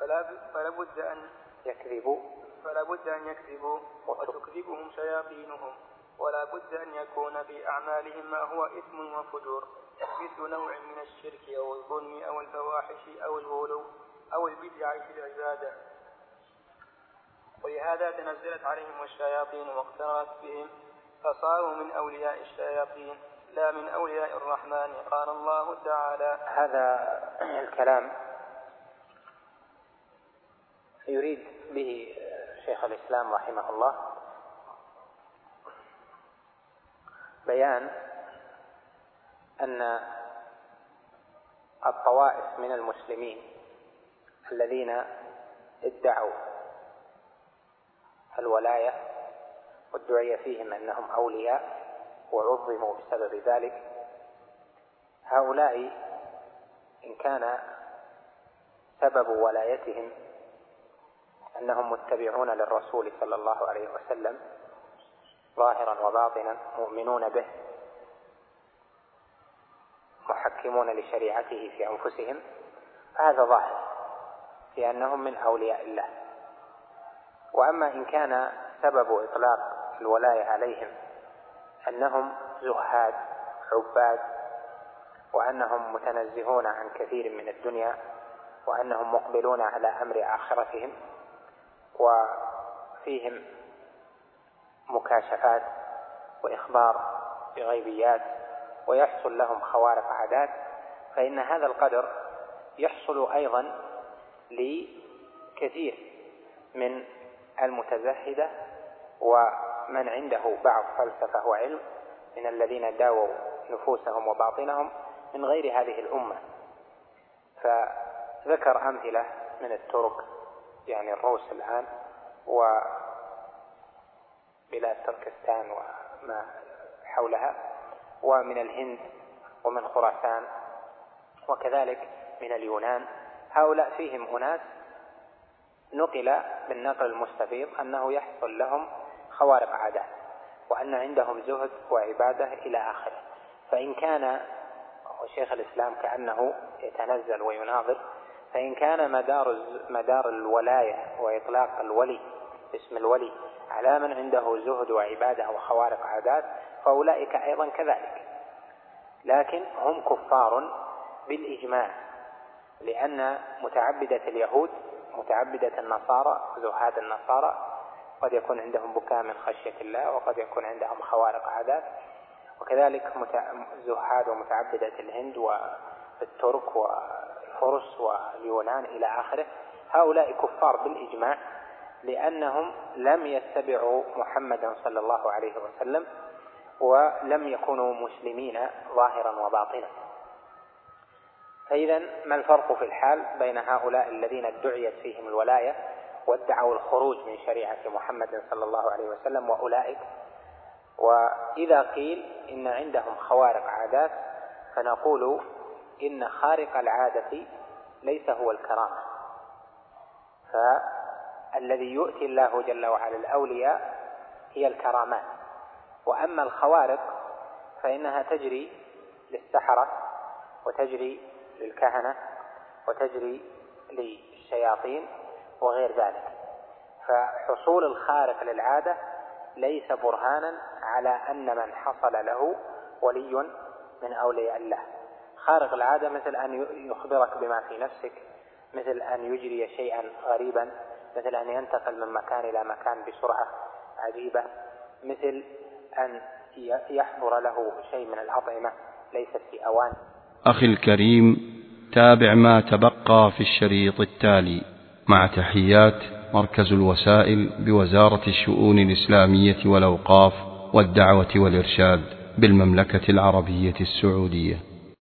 S2: فلا فلا بد أن
S3: يكذبوا
S2: فلا بد أن يكذبوا وتكذبهم شياطينهم. ولا بد أن يكون في أعمالهم ما هو إثم وفجور مثل نوع من الشرك أو الظلم أو الفواحش أو الغلو. أو البدع في العبادة. ولهذا تنزلت عليهم الشياطين واقترنت بهم فصاروا من أولياء الشياطين لا من أولياء الرحمن قال الله تعالى.
S3: هذا الكلام يريد به شيخ الإسلام رحمه الله. بيان أن الطوائف من المسلمين الذين ادعوا الولاية وادعي فيهم أنهم أولياء وعظموا بسبب ذلك. هؤلاء إن كان سبب ولايتهم أنهم متبعون للرسول صلى الله عليه وسلم ظاهرا وباطنا مؤمنون به محكمون لشريعته في أنفسهم. هذا ظاهر. في أنهم من أولياء الله. وأما إن كان سبب إطلاق الولاية عليهم أنهم زهاد عباد وأنهم متنزهون عن كثير من الدنيا وأنهم مقبلون على أمر آخرتهم وفيهم مكاشفات وإخبار بغيبيات ويحصل لهم خوارق عادات فإن هذا القدر يحصل أيضا لكثير من المتزهدة ومن عنده بعض فلسفة وعلم من الذين داووا نفوسهم وباطنهم من غير هذه الأمة. فذكر أمثلة من الترك يعني الروس الآن وبلاد تركستان وما حولها ومن الهند ومن خراسان وكذلك من اليونان. هؤلاء فيهم أناس نقل بالنقل المستفيض أنه يحصل لهم خوارق عادات وأن عندهم زهد وعبادة إلى آخره. فإن كان وشيخ الإسلام كأنه يتنزل ويناظر فإن كان مدار مدار الولاية وإطلاق الولي اسم الولي على من عنده زهد وعبادة وخوارق عادات فأولئك أيضا كذلك. لكن هم كفار بالإجماع. لأن متعبدة اليهود متعبدة النصارى زهاد النصارى قد يكون عندهم بكاء من خشية الله وقد يكون عندهم خوارق عادات وكذلك زهاد ومتعبدة الهند الترك والفرس واليونان إلى آخره هؤلاء كفار بالإجماع لأنهم لم يتبعوا محمدا صلى الله عليه وسلم ولم يكونوا مسلمين ظاهرا وباطنا. فإذا ما الفرق في الحال بين هؤلاء الذين ادعيت فيهم الولاية وادعوا الخروج من شريعة محمد صلى الله عليه وسلم وأولئك؟ وإذا قيل إن عندهم خوارق عادات فنقول إن خارق العادة ليس هو الكرامة. فالذي يؤتي الله جل وعلا الأولياء هي الكرامات. وأما الخوارق فإنها تجري للسحرة وتجري للكهنة وتجري للشياطين وغير ذلك. فحصول الخارق للعادة ليس برهانا على أن من حصل له ولي من أولياء الله. خارق العادة مثل أن يخبرك بما في نفسك مثل أن يجري شيئا غريبا مثل أن ينتقل من مكان إلى مكان بسرعة عجيبة مثل أن يحضر له شيء من الأطعمة ليست في أوان
S1: أخي الكريم تابع ما تبقى في الشريط التالي. مع تحيات مركز الوسائل بوزارة الشؤون الإسلامية والأوقاف والدعوة والإرشاد بالمملكة العربية السعودية.